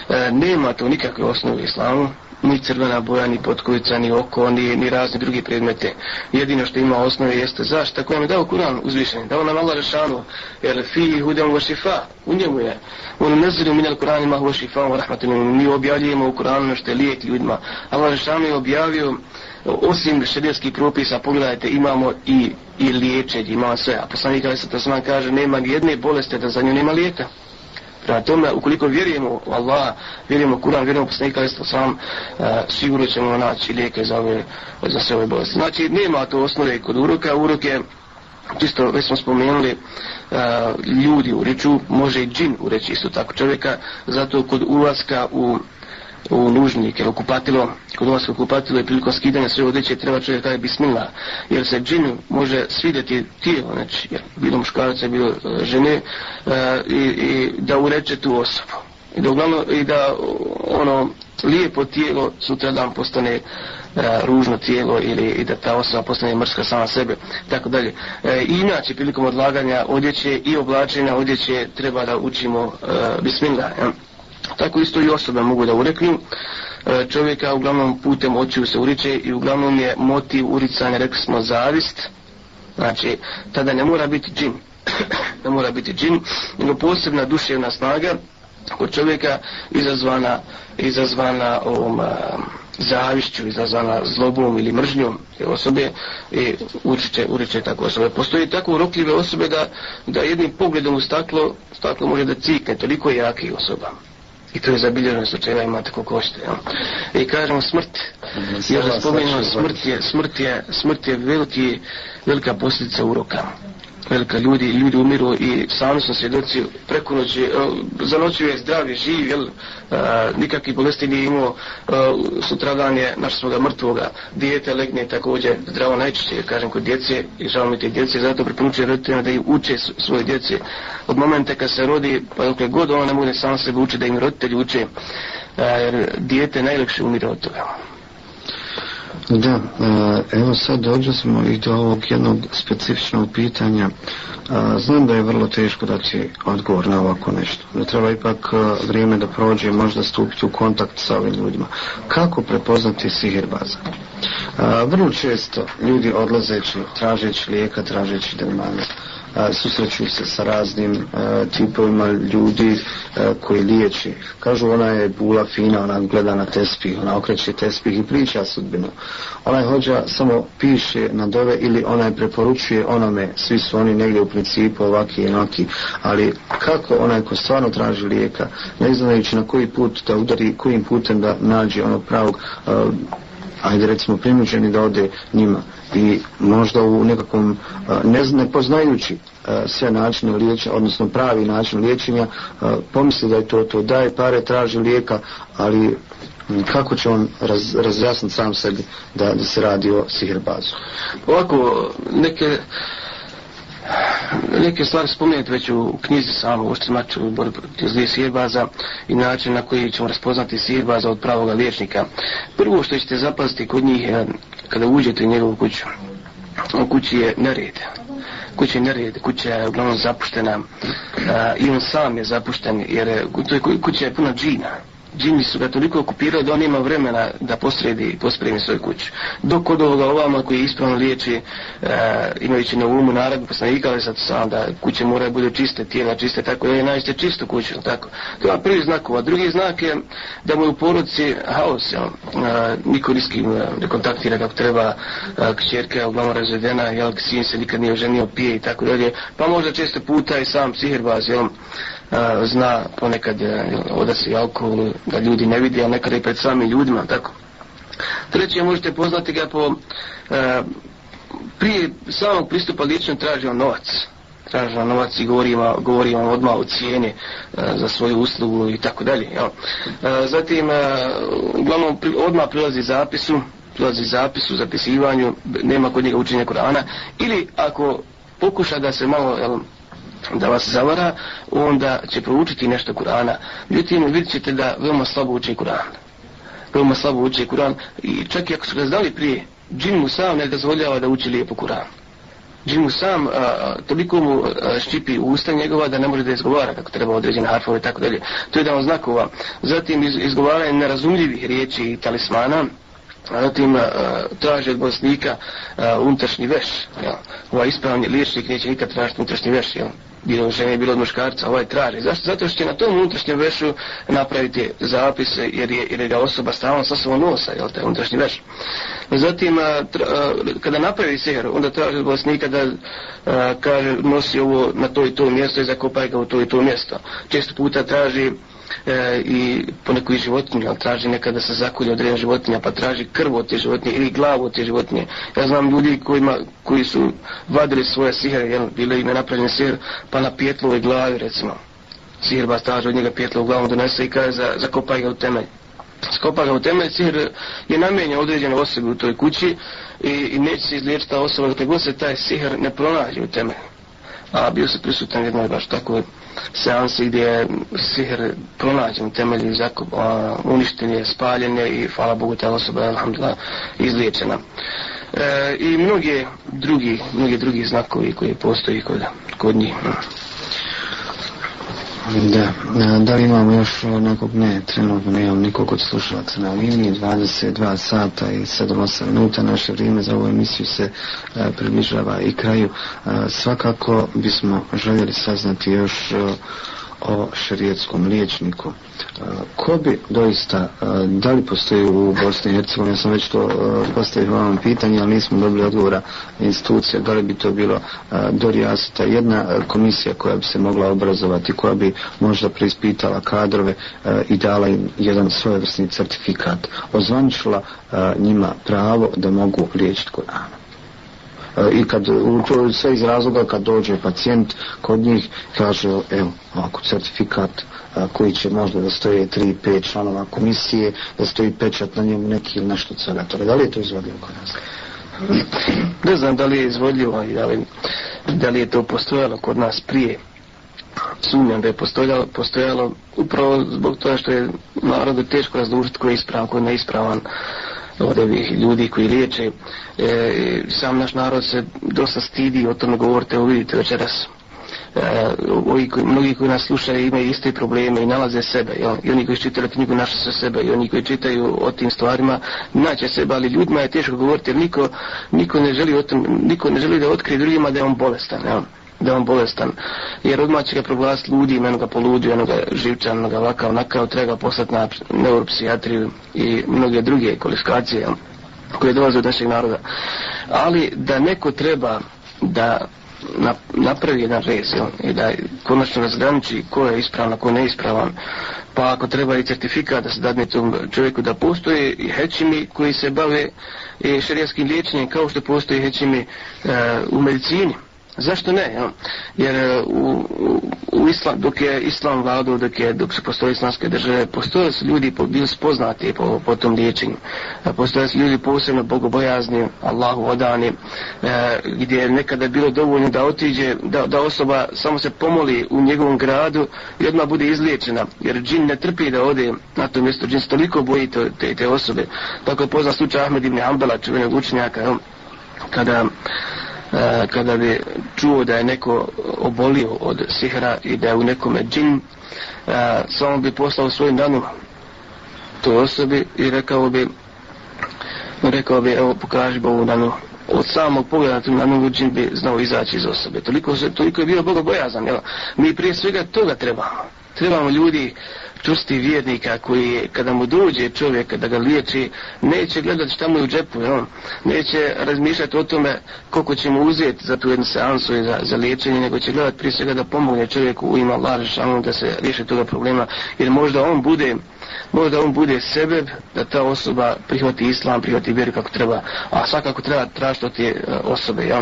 E, nema to nikakve osnovu islamu, ni crvena boja, ni potkovica, ni oko, ni, ni razni drugi predmete. Jedino što ima osnove jeste zašta koja nam je dao Kur'an uzvišenje, dao nam Allah Žešanu, jer fi hudem wa šifa, u njemu je. On ne zelju minjal Kur'an ima hu wa šifa, wa rahmatinu, mi objavljujemo u Kur'anu ono što je lijek ljudima. Allah Žešanu je objavio osim šerijskih propisa pogledajte imamo i i liječenje imamo sve a poslanik kaže to sam kaže nema ni jedne bolesti da za nju nema lijeka Prema tome, ukoliko vjerujemo u Allah, vjerujemo u Kur'an, vjerujemo u poslanika, jesu sam, e, sigurno ćemo naći lijeke za, ove, za sve ove bolesti. Znači, nema to osnove kod uroka. Urok je, čisto već smo spomenuli, a, e, ljudi u reču, može i džin u reči isto tako čovjeka, zato kod ulaska u u nužnik, jer okupatilo, kod vas okupatilo je priliko skidanja sve odeće, treba čovjek taj bismila, jer se džin može svidjeti tijelo, znači, bilo muškarca, bilo e, žene, e, i, i da ureče tu osobu. I da, uglavno, i da ono lijepo tijelo sutra dan postane e, ružno tijelo ili i da ta osoba postane mrska sama sebe, tako dalje. E, I inače, prilikom odlaganja odjeće i oblačenja odjeće treba da učimo e, bismillah. Ja. Tako isto i osobe mogu da ureknu. E, čovjeka uglavnom putem očiju se uriče i uglavnom je motiv uricanja, rekli smo, zavist. Znači, tada ne mora biti džin. ne mora biti džin, nego posebna duševna snaga kod čovjeka izazvana, izazvana ovom, a, e, zavišću, izazvana zlobom ili mržnjom osobe i učiće, učiće tako osobe. Postoji tako urokljive osobe da, da jednim pogledom u staklo, staklo može da cikne, toliko je jaki osoba i to je zabiljeno sa čega imate koliko hoćete ja. i kažemo smrt još da spomenemo smrt je, smrt, je, smrt je veliki, velika posljedica uroka velika ljudi, ljudi umiru i sami su svjedoci preko noći, za noću je zdrav i živ, jel, nikakvi bolesti nije imao, sutradan je našeg mrtvoga, dijete legne također zdravo najčešće, kažem, kod djece i žao mi te djece, zato preporučujem roditeljima da i uče svoje djece od momenta kad se rodi, pa dok god ona ne mogu sam sebe uči, da im roditelji uče, jer dijete najlakše umire od toga. Da, e, evo sad dođu smo i do ovog jednog specifičnog pitanja. E, znam da je vrlo teško da će odgovor na ovako nešto. Da treba ipak e, vrijeme da prođe, možda stupiti u kontakt sa ovim ljudima. Kako prepoznati sihirbaza? Vrlo često ljudi odlazeći, tražeći lijeka, tražeći demanza susreću se sa raznim a, e, tipovima ljudi a, e, koji liječi. Kažu, ona je bula fina, ona gleda na tespih, ona okreće tespih i priča sudbinu. Ona je hođa, samo piše na dove ili ona je preporučuje onome, svi su oni negdje u principu ovaki i enaki, ali kako ona je ko stvarno traži lijeka, ne znajući na koji put da udari, kojim putem da nađe onog pravog a, e, ajde recimo primućeni da ode njima i možda u nekakvom ne, ne poznajući E, sve načine liječenja, odnosno pravi način liječenja, e, pomisli da je to to, daje pare, traži lijeka, ali kako će on raz, razjasniti sam sebi da, da se radi o sihirbazu? Ovako, neke neke stvari spomenuti već u knjizi samo u štrimaču borbe protiv zlije sirbaza i način na koji ćemo raspoznati sirbaza od pravoga liječnika. Prvo što ćete zapaziti kod njih je, kada uđete u njegovu kuću, u kući je nered, kuća je nered, kuća je uglavnom zapuštena a, i on sam je zapušten jer je, u toj kući je puno džina džini su ga toliko okupirali da on ima vremena da posredi i pospremi svoju kuću. Dok od ovoga ovama koji ispravno liječi, e, imajući na umu naradu, pa sam ikali sad sam da kuće mora bude čiste, tijela čiste, tako je, najste čistu kuću, tako. To je prvi znak ova. Drugi znak je da mu je u porodci haos, jel, e, niko niski ne kontaktira kako treba e, kćerke, jel, mama razvedena, jel, sin se nikad nije oženio, pije i tako dalje, pa možda često puta i sam psihirbaz, jel, zna ponekad e, oda se alkohol da ljudi ne vidi, a nekada i pred samim ljudima, tako. Treće, možete poznati ga po, a, e, prije samog pristupa lično traži on novac. Traži on novac i govori vam, govori vam odmah o cijene a, e, za svoju uslugu i tako dalje. Jel? zatim, a, uglavnom, pri, odmah prilazi zapisu, prilazi zapisu, zapisivanju, nema kod njega učenja Korana, ili ako pokuša da se malo, jel, da vas zavara, onda će proučiti nešto Kur'ana. Ljutim, vidjet ćete da veoma slabo uče Kur'an. Veoma slabo uče Kur'an. I čak i ako su ga znali prije, džin mu sam ne dozvoljava da uči lijepo Kur'an. Džin mu sam a, toliko mu a, ščipi usta njegova da ne može da izgovara kako treba određene harfove i tako dalje. To je jedan znakova. Zatim iz, izgovaranje nerazumljivih riječi i talismana, Zatim traži od bosnika a, unutrašnji veš. Ja. Ovaj ispravni liječnik neće nikad tražiti unutrašnji veš. Ja bilo od žene, bilo od muškarca, ovaj traži. Zašto? Zato što će na tom unutrašnjem vešu napraviti zapise, jer je, jer je osoba stavljena sa svojom nosa, jel te, unutrašnji veš. Zatim, a, tra, a, kada napravi seher, onda traži od bolesnika da a, kaže, nosi ovo na to i to mjesto i zakopaj ga u to i to mjesto. Često puta traži e, i po nekoj životinji, ali traži nekada da se zakulje određena životinja, pa traži krv od te životinje ili glavu od te životinje. Ja znam ljudi kojima, koji su vadili svoje sihre, jel, bile im je napravljen sihr, pa na pjetlove glavi, recimo. Sihrba traži od njega pjetlo u glavu, donese i kaže, za, zakopaj ga u temelj. Skopa ga u temelj, sihr je namenjen određenoj osobi u toj kući i, i neće se izliječiti ta osoba, dok god se taj sihr ne pronađe u temelj a bio se prisutan jednoj baš tako seansi gdje je sihr pronađen u temelji zakup, a, uništen je, spaljen je i hvala Bogu ta osoba je alhamdulillah izliječena. E, I mnoge drugi, mnoge drugi znakovi koji postoji kod, kod njih. Hmm. Da, da li imamo još nekog, ne, trenutno ne imam nikog od slušalaca na liniji, 22 sata i 7-8 minuta, naše vrijeme za ovu emisiju se e, približava i kraju. E, svakako bismo željeli saznati još e, o šerijetskom liječniku. E, ko bi doista, e, da li postoji u Bosni i Hercegovini, ja sam već to e, postavio vam pitanje, ali nismo dobili odgovora institucija, da li bi to bilo dorijasita jedna komisija koja bi se mogla obrazovati, koja bi možda preispitala kadrove i dala im jedan svojevrsni certifikat, ozvančila njima pravo da mogu liječiti kod Ana. E, i kad u to sve iz razloga kad dođe pacijent kod njih kaže evo ovako certifikat a, e, koji će možda da stoje 3 5 članova komisije da stoji pečat na njemu neki ili nešto cela to da li je to izvodljivo kod nas ne znam da li je izvodljivo i da li, da li je to postojalo kod nas prije sumnjam da je postojalo, postojalo upravo zbog toga što je narodu teško razdužiti koji je ispravan, koji je neispravan. Uh, od ovih ljudi koji liječe. E, sam naš narod se dosta stidi o tome govorite, ovo vidite večeras. Uh, ovi koji, mnogi koji nas slušaju imaju iste probleme i nalaze sebe jel? i oni koji čitaju knjigu naša sa sebe i oni koji čitaju o tim stvarima naće sebe, ali ljudima je teško govoriti jer niko, niko, ne želi o tom, niko ne želi da otkrije drugima da je on bolestan jel? Uh, da on bolestan. Jer odmah će ga proglasiti ludi, meno ga poludi, meno ga živčan, meno ga vakav, nakav, treba poslati na neuropsijatriju i mnoge druge koliskacije koje dolaze od našeg naroda. Ali da neko treba da napravi jedan rez jel? i da konačno razgraniči ko je ispravan, ko je neispravan, pa ako treba i certifikat da se dadne tom čovjeku da postoje i hećimi koji se bave šarijaskim liječenjem kao što postoje hećimi e, u medicini. Zašto ne? Ja? Jer e, u, u, u islam, dok je islam vladao, dok, je, dok su postoje islamske države, postoje su ljudi po, bili spoznati po, po tom liječenju. E, postoje su ljudi posebno bogobojazni, Allahu odani, e, gdje je nekada bilo dovoljno da otiđe, da, da osoba samo se pomoli u njegovom gradu i odmah bude izliječena. Jer džin ne trpi da ode na to mjesto. Džin se toliko boji to, te, te osobe. Tako je poznat slučaj Ahmed ibn Ambala, čuvenog učenjaka, ja? kada E, kada bi čuo da je neko obolio od sihra i da je u nekome džin, e, samo bi poslao svojim danu toj osobi i rekao bi, rekao bi, evo pokaži Bogu danu. Od samog pogleda tu danu džin bi znao izaći iz osobe. Toliko, se, toliko je bio Boga bojazan. Jel? Mi prije svega toga trebamo. Trebamo ljudi uh, čusti vjernika koji je, kada mu dođe čovjek da ga liječi, neće gledati šta mu je u džepu, jel? neće razmišljati o tome koliko će mu uzeti za tu jednu seansu i za, za liječenje, nego će gledati prije svega da pomogne čovjeku u ima Allaha da se riješi toga problema, jer možda on bude možda on bude sebeb da ta osoba prihvati islam, prihvati vjeru kako treba, a svakako treba tražiti od te e, osobe. Jel?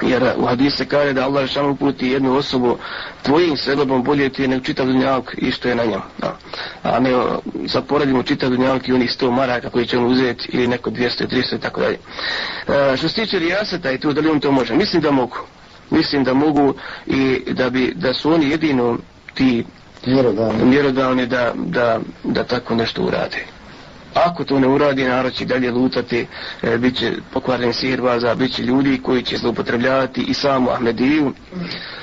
Jer u hadisu se kaže da Allah šan uputi jednu osobu tvojim sredobom bolje ti je nego čitav dunjavak i što je na njem. Da. A ne zaporedimo čitav dunjavak i onih 100 maraka koji će on uzeti ili neko 200, 300 i tako dalje. E, što se tiče rijaseta i tu, da li on to može? Mislim da mogu. Mislim da mogu i da, bi, da su oni jedino ti mjerodavni, mjerodavni da, da, da tako nešto urade. Ako to ne uradi, narod će dalje lutati, e, bit će pokvaren sirvaza, bit će ljudi koji će zloupotrebljavati i samu Ahmediju,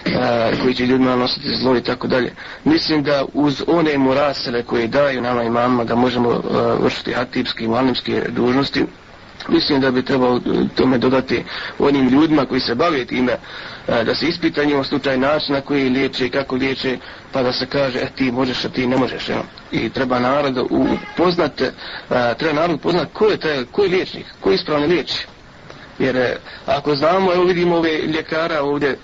e, koji će ljudima nositi zlo i tako dalje. Mislim da uz one murasele koje daju nama i mama da možemo e, vršiti atipske i malimske dužnosti, mislim da bi trebalo e, tome dodati onim ljudima koji se bave time e, da se ispita njima slučaj način na koji liječe i kako liječe pa da se kaže e, ti možeš a ti ne možeš ja? i treba narod upoznat e, treba narod upoznat ko je taj koji liječnik, koji ispravno liječi jer ako znamo evo vidimo ove ljekara ovdje e,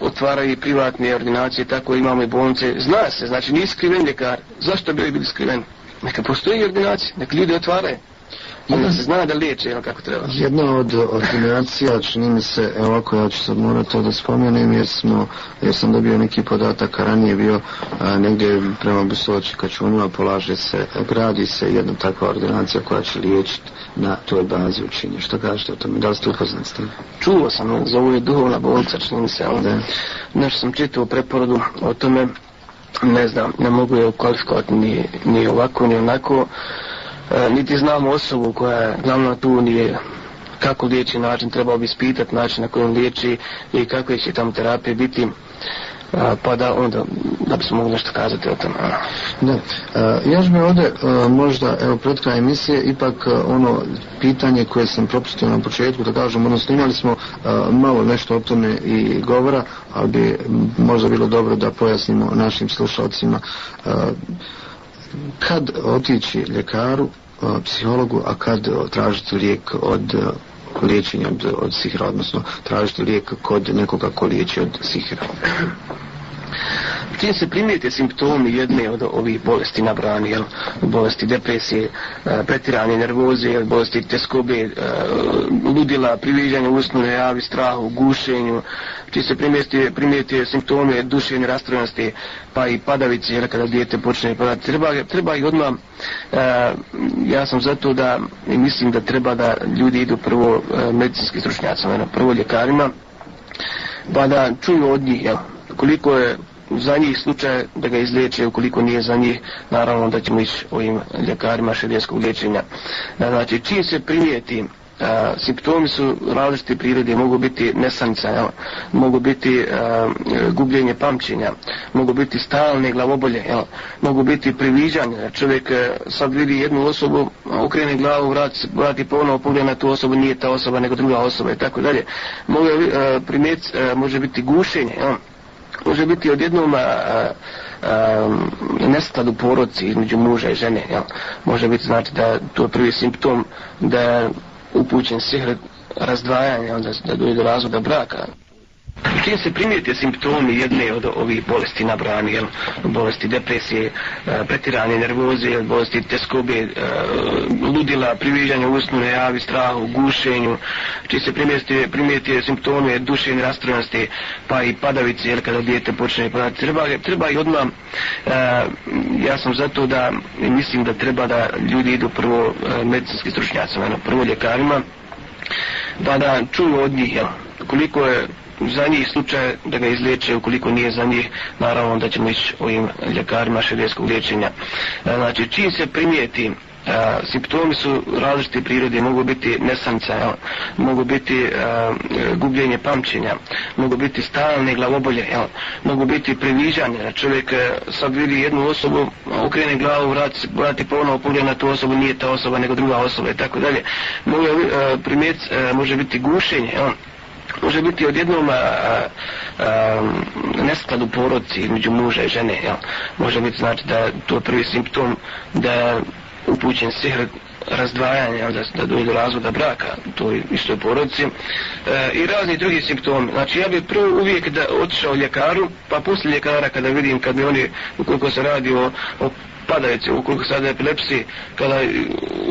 otvaraju privatne ordinacije tako imamo i bolnice, zna se znači nisi skriven ljekar, zašto bi bili skriveni neka postoji ordinacija, neka ljudi otvaraju Onda se zna da liječe, jel kako treba? Jedna od ordinacija, čini mi se, evo ako ja ću sad morati to da spomenem, jer, smo, jer sam dobio neki podatak, a ranije bio a, negdje prema Busovoći kačunova, polaže se, gradi se jedna takva ordinacija koja će liječiti na toj bazi učinje. Što kažete o tome? Da li ste upoznat s tim? Čuo sam, zovu je duhovna bolica, čini mi se, ali da. nešto sam čitao u preporodu o tome, ne znam, ne mogu je kvalifikovati ni, ni ovako, ni onako, E, niti znamo osobu koja je glavna tu nije kako liječi način, trebao bi spitati način na kojem liječi i kakve će tamo terapije biti e, pa da onda da bi smo mogli nešto kazati o tom. Da. E, ja bih ovdje možda evo pred kraj emisije ipak ono pitanje koje sam propustio na početku da kažem, ono snimali smo malo nešto o tome i govora, ali bi možda bilo dobro da pojasnimo našim slušalcima. Uh, kad otići ljekaru, psihologu, a kad tražiti lijek od liječenja od, od sihra, odnosno tražiti lijek kod nekoga ko liječi od sihra. Čim se primijete simptomi jedne od ovih bolesti na brani, jel, bolesti depresije, e, pretirane nervoze, jel, bolesti teskobe, e, ludila, priviđanje usnule, javi strahu, gušenju, čim se primijete, primijete simptomi dušenje rastrojnosti, pa i padavice, jel, kada dijete počne padati, treba, treba i odmah, e, ja sam zato da, mislim da treba da ljudi idu prvo medicinskim stručnjacima, ono, prvo ljekarima, pa da čuju od njih, jel, koliko je za njih slučaj da ga izliječe, ukoliko nije za njih, naravno da ćemo ići ovim ljekarima šedijskog liječenja. Da, znači, čim se primijeti, a, simptomi su različite prirode, mogu biti nesanica, jel? mogu biti a, gubljenje pamćenja, mogu biti stalne glavobolje, jel? mogu biti priviđanje, čovjek e, sad vidi jednu osobu, okrene glavu, vrat, vrati ponovo pogled na tu osobu, nije ta osoba, nego druga osoba i tako dalje. Može, a, primjet, a, e, može biti gušenje, jel? može biti odjednom a, a, a, nestad u poroci između muža i žene. Jel? Može biti znači da to je prvi simptom da je upućen sihr razdvajanja, onda da dojde do razvoda braka. Čim se primijete simptomi jedne od ovih bolesti na brani, jel, bolesti depresije, e, pretiranje nervoze, bolesti teskobe, e, ludila, priviđanje usnu, nejavi, strahu, gušenju, čim se primijete, primijete simptomi dušenje rastrojnosti, pa i padavice, jel, kada dijete počne padati, treba, treba i odmah, e, ja sam zato da, mislim da treba da ljudi idu prvo medicinski stručnjacima, prvo ljekarima, da da čuju od njih, jel, koliko je za njih slučaj da ga izliječe, ukoliko nije za njih, naravno da ćemo ići ovim ljekarima šedijskog liječenja. E, znači, čim se primijeti a, e, simptomi su različite prirode, mogu biti nesanca, jel? mogu biti a, e, gubljenje pamćenja, mogu biti stalne glavobolje, jel? mogu biti previžanje, čovjek sad vidi jednu osobu, okrene glavu, vrati, vrati ponovo pogled na tu osobu, nije ta osoba, nego druga osoba i tako dalje. Mogu, a, primjet, a, može biti gušenje, jel? može biti od jednom nesklad u porodci među muža i žene, jel? Može biti znači da to je prvi simptom da je upućen sihr razdvajanja, da, da dođe do razvoda braka u toj istoj porodci. E, I razni drugi simptomi. Znači ja bih prvo uvijek da otišao ljekaru, pa poslije ljekara kada vidim, kad bi oni, ukoliko se radi o, o padajuće, ukoliko sad epilepsije, kada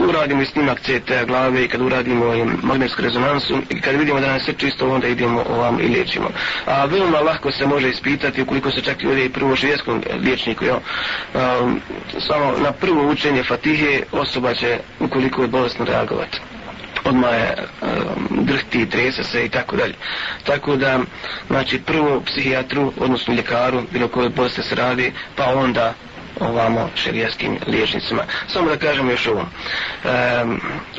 uradimo i snimak CT glave i kad uradimo ovaj magnetsku rezonansu i kad vidimo da nam se čisto, onda idemo ovam i liječimo. A veoma lahko se može ispitati ukoliko se čak i ovdje prvo švijeskom liječniku, jo, a, ehm, samo na prvo učenje fatihe osoba će ukoliko je bolestno reagovati odmah je um, drhti, trese se i tako dalje. Tako da, znači, prvo psihijatru, odnosno ljekaru, bilo koje bolesti se radi, pa onda ovamo šerijaskim liječnicima. Samo da kažem još ovo. E,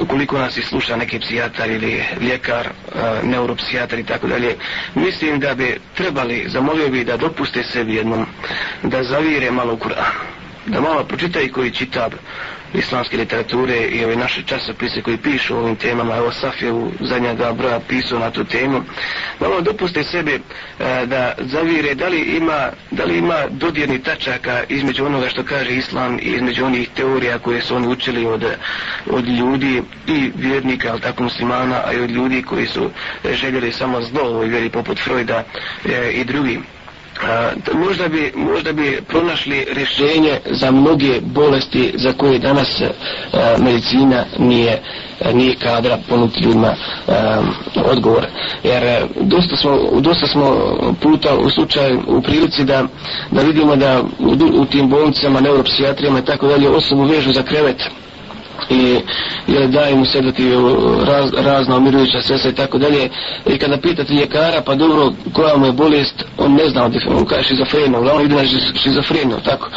ukoliko nas i sluša neki psijatar ili ljekar, e, neuropsijatar i tako dalje, mislim da bi trebali, zamolio bi da dopuste sebi jednom, da zavire malo Kur'an. Da malo pročitaj koji čitab islamske literature i ove naše časopise koji pišu o ovim temama, evo Saf je u zadnja dva broja pisao na tu temu, malo dopuste sebe e, da zavire da li ima, da li ima dodirni tačaka između onoga što kaže islam i između onih teorija koje su oni učili od, od ljudi i vjernika, ali tako muslimana, a i od ljudi koji su željeli samo zlo ovoj vjeri poput Freuda e, i drugim a, možda, bi, možda bi pronašli rješenje za mnoge bolesti za koje danas a, e, medicina nije, a, e, nije kadra ponuti ljudima a, e, odgovor. Jer dosta smo, dosta smo puta u slučaju u prilici da, da vidimo da u, u tim bolnicama, neuropsijatrijama i tako dalje osobu vežu za krevet spominje jer daje mu sedativu raz, razna umirujuća sredstva i tako dalje i kada pitate ljekara pa dobro koja mu je bolest on ne zna odif, on kaže šizofrenija uglavnom ide na šizofreniju tako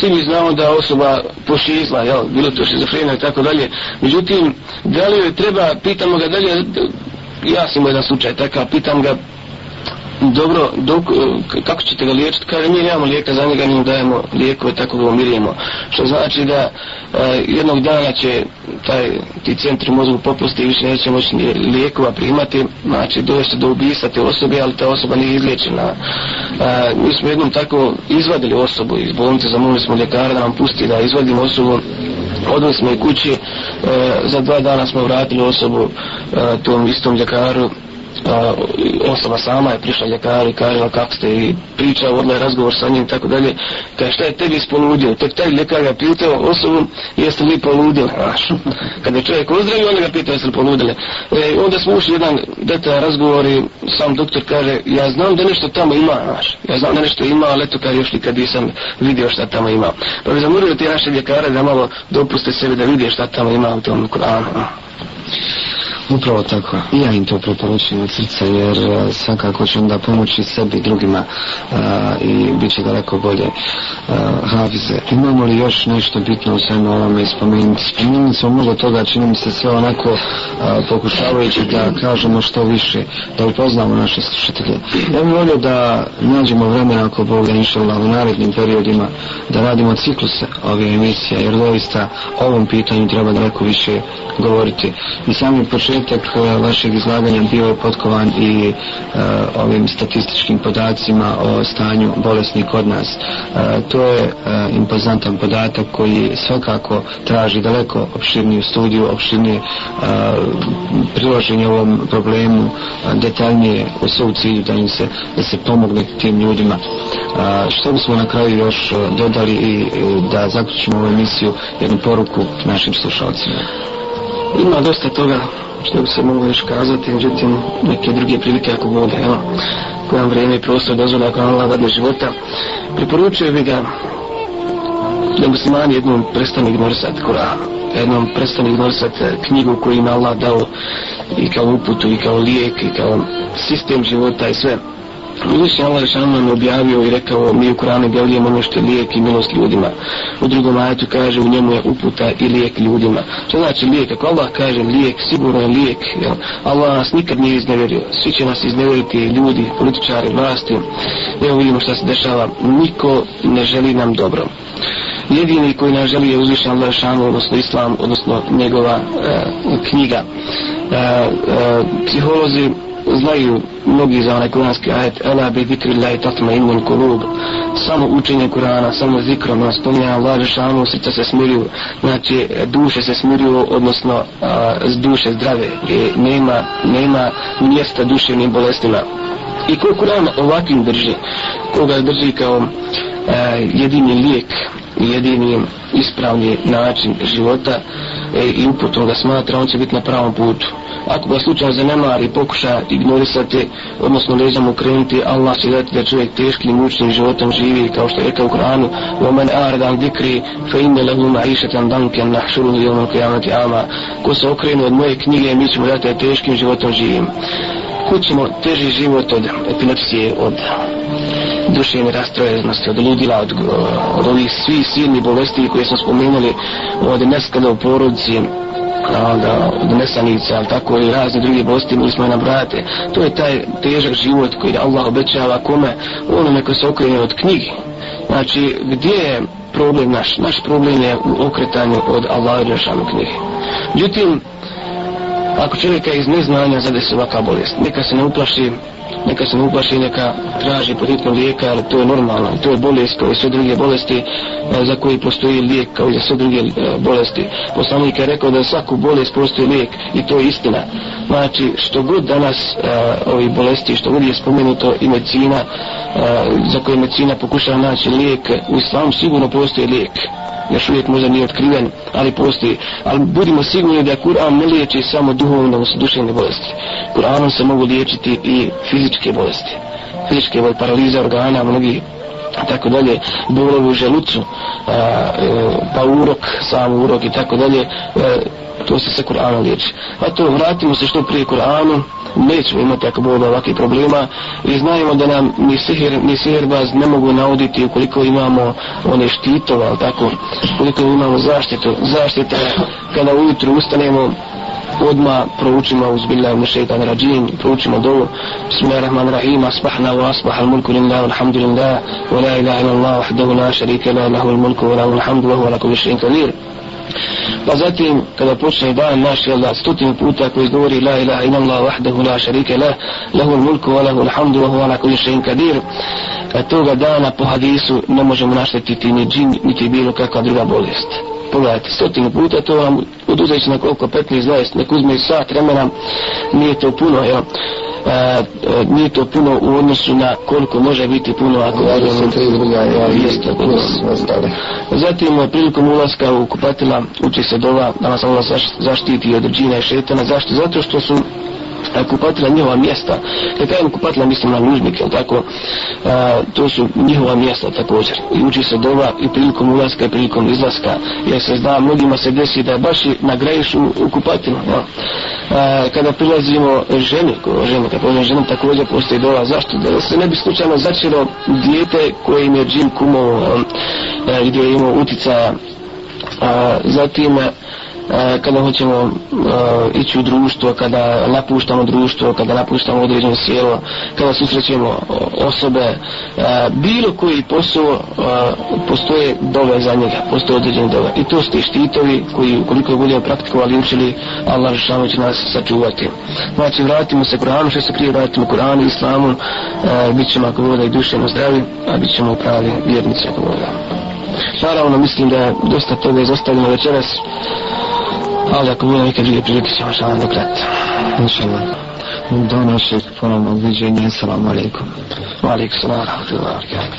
svi mi znamo da osoba pošizla jel bilo to šizofrenija i tako dalje međutim da li joj treba pitamo ga dalje ja sam imao jedan slučaj takav pitam ga dobro, dok, e, kako ćete ga liječiti? Kaže, mi nemamo lijeka za njega, mi dajemo lijekove, tako ga umirimo. Što znači da e, jednog dana će taj, ti centri mozgu popusti i više neće moći ni lijekova primati. Znači, dovešte do ubisa te osobe, ali ta osoba nije izliječena. E, mi smo jednom tako izvadili osobu iz bolnice, zamolili smo ljekara da nam pusti da izvadimo osobu. Odnosi smo je kući, e, za dva dana smo vratili osobu e, tom istom ljekaru pa osoba sama je prišla ljekar i kažela kako ste i priča, vodila je razgovor sa njim i tako dalje. Kaže šta je tebi ispoludio? Tek taj ljekar ga pitao osobu jeste li poludili? Znaš, kada je čovjek ozdravio, oni ga pitao jeste li poludili. E, onda smo ušli jedan detalj razgovor i sam doktor kaže ja znam da nešto tamo ima, znaš. Ja znam da nešto ima, ali eto kaže još nikad nisam vidio šta tamo ima. Pa bi zamorili ti naše ljekare da malo dopuste sebi da vidi šta tamo ima u tom Kur'anu. Upravo tako. I ja im to preporučujem od srca jer e, svakako ću onda pomoći sebi i drugima a, e, i bit će daleko bolje a, e, havize. Imamo li još nešto bitno u svemu ovome ispomenuti? Spominjeni smo mnogo toga, čini mi se sve onako a, pokušavajući da kažemo što više, da upoznamo naše slušatelje. Ja bih volio da nađemo vremena ako Bog je išao u narednim periodima da radimo cikluse ove emisije jer doista ovom pitanju treba daleko više govoriti. I sami početak početak vašeg izlaganja bio potkovan i e, ovim statističkim podacima o stanju bolesnih kod nas. E, to je e, impozantan podatak koji svakako traži daleko opširniju studiju, opširnije e, priloženje ovom problemu e, detaljnije u svoj cilju da, im se, da se pomogne tim ljudima. E, što bismo na kraju još e, dodali i, i e, da zaključimo ovu emisiju jednu poruku našim slušalcima ima dosta toga što bi se moglo još kazati, međutim neke druge prilike ako bude, evo, kojom vrijeme i prostor dozvoda ako vam vladne života, preporučuje bi ga da bi se mani jednom prestani ignorisat Kur'an, e, jednom prestani ignorisat knjigu koju im Allah dao i kao uputu i kao lijek i kao sistem života i sve. Uzvišnji Allah Žešanu nam je objavio i rekao mi u Koranu objavljujemo ono što je lijek i milost ljudima. U drugom ajetu kaže u njemu je uputa i lijek ljudima. Što znači lijek? Ako Allah kaže lijek, sigurno je lijek. Jel? Allah nas nikad nije izneverio. Svi će nas izneveriti ljudi, političari, vlasti. Evo vidimo šta se dešava. Niko ne želi nam dobro. Jedini koji nas želi je uzvišnji Allah Žešanu, odnosno Islam, odnosno njegova e, knjiga. E, e, psiholozi znaju mnogi za onaj kuranski ajet Ela bi dikri laj tatma imun kulub Samo učenje Kurana, samo zikrom Ono spominja Allah Žešanu, srca se smiruju Znači duše se smiruju Odnosno a, duše zdrave e, Nema, nema mjesta duševnim bolestima i ko Kur'an ovakvim drži koga drži kao e, jedini lijek jedini ispravni način života e, i uputom ga smatra on će biti na pravom putu ako ga slučajno zanemari pokuša ignorisati odnosno leđa mu krenuti Allah će dati da čovjek teškim mučnim životom živi kao što je rekao u Kur'anu وَمَنْ أَرْدَانْ دِكْرِ فَإِنَّ لَهُمَ عِيشَةً بَنْكَنْ نَحْشُرُهُ يَوْمَ قِيَامَةِ عَمَا ko se okrenu od moje knjige mi ćemo dati da teškim životom živim kućimo teži život od epilepsije, od duševne rastrojeznosti, od ludila, od, od ovih svi silni bolesti koje smo spomenuli, od neskada u porodci, da od nesanica, ali tako i razne druge bolesti, mi smo je nabrate. To je taj težak život koji Allah obećava kome, onome koji se okrene od knjigi. Znači, gdje je problem naš? Naš problem je u okretanju od Allaha i Rešanu knjige. Međutim, ako čovjeka iz neznanja zade se ovakva bolest, neka se ne uplaši, neka se ne uplaši, neka traži pod hitnom lijeka, ali to je normalno, to je bolest kao i sve druge bolesti e, za koje postoji lijek kao i za sve druge e, bolesti. Poslanik je rekao da je svaku bolest postoji lijek i to je istina. Znači, što god danas uh, ovi bolesti, što god je spomenuto i medicina, uh, za koje medicina pokušava naći lijek, u islamu sigurno postoji lijek još uvijek možda nije otkriven, ali postoji. Ali budimo sigurni da Kur'an ne liječi samo duhovne, odnosno duševne bolesti. Kur'anom se mogu liječiti i fizičke bolesti. Fizičke bolesti, paraliza organa, mnogi tako dalje, bolovi u želucu, a, e, pa urok, sam urok i tako dalje, e, to se sa Kur'anom liječi. A to vratimo se što prije Kur'anu, nećemo imati ako bude ovakvih problema i znajemo da nam ni sihir, ni sihirbaz ne mogu nauditi ukoliko imamo one štitova, ali tako, ukoliko imamo zaštitu, zaštita kada ujutru ustanemo, odma proučimo uzbilja mu šeitan rađim, proučimo dovu Bismillah rahman rahim, asbahna wa asbaha mulku lillahi alhamdulillah wa la ilaha illallah wahdahu la sharika la lahu mulku wa lahu alhamdu wa huwa kulli shay'in qadir Pa zatim, kada počne dan naš, jel da, stotinu puta koji govori La ilaha ina Allah, vahdahu, la sharike, la Lahu mulku, wa lahu alhamdu, wa huwa lakulli shay'in qadir Toga dana po hadisu ne možemo naštetiti ni džin, niti bilo kakva druga bolest pogledajte, stotinu puta to vam oduzeći na koliko 15, 20, nek uzme sat vremena, nije to puno, jel? E, e, nije to puno u odnosu na koliko može biti puno ako ja, ja, ja, ja, ja, zatim e, prilikom ulaska u kupatila uči se dova da nas Allah zaštiti od džina i šetana zašto? zato što su kupatila njihova mjesta. E, kad kajem kupatila mislim na nužnike, tako, a, to su njihova mjesta također. I uči se dova i prilikom ulazka i prilikom izlaska, jer se zna, mnogima se desi da baš i na grejuš u, u kupatilu. A, a, kada prilazimo ženi, ko, ženi, kako je žena, također postoji dova. Zašto? Da se ne bi slučajno začelo dijete koje im je Jim Kumo, a, a, gdje je imao utjecaja. A, zatim, a, E, kada hoćemo e, ići u društvo, kada napuštamo društvo, kada napuštamo određeno sjelo, kada susrećemo osobe, e, bilo koji posao, postoje dove za njega, postoje određene dove. I to su ti štitovi koji, ukoliko budemo praktikovali i učili, Allah Žešanu će nas sačuvati. Znači, vratimo se Kur'anu, što se prije vratimo Kur'anu, Islamu, bit ćemo ako voda i duševno zdravi, a bit ćemo pravi vjernici ako voda. Naravno, mislim da je dosta toga izostavljeno večeras ali ako bude neke druge prilike ćemo sam do kreta. Inša Allah. Do našeg ponovnog viđenja. Assalamu alaikum. Alaikum. Alaikum.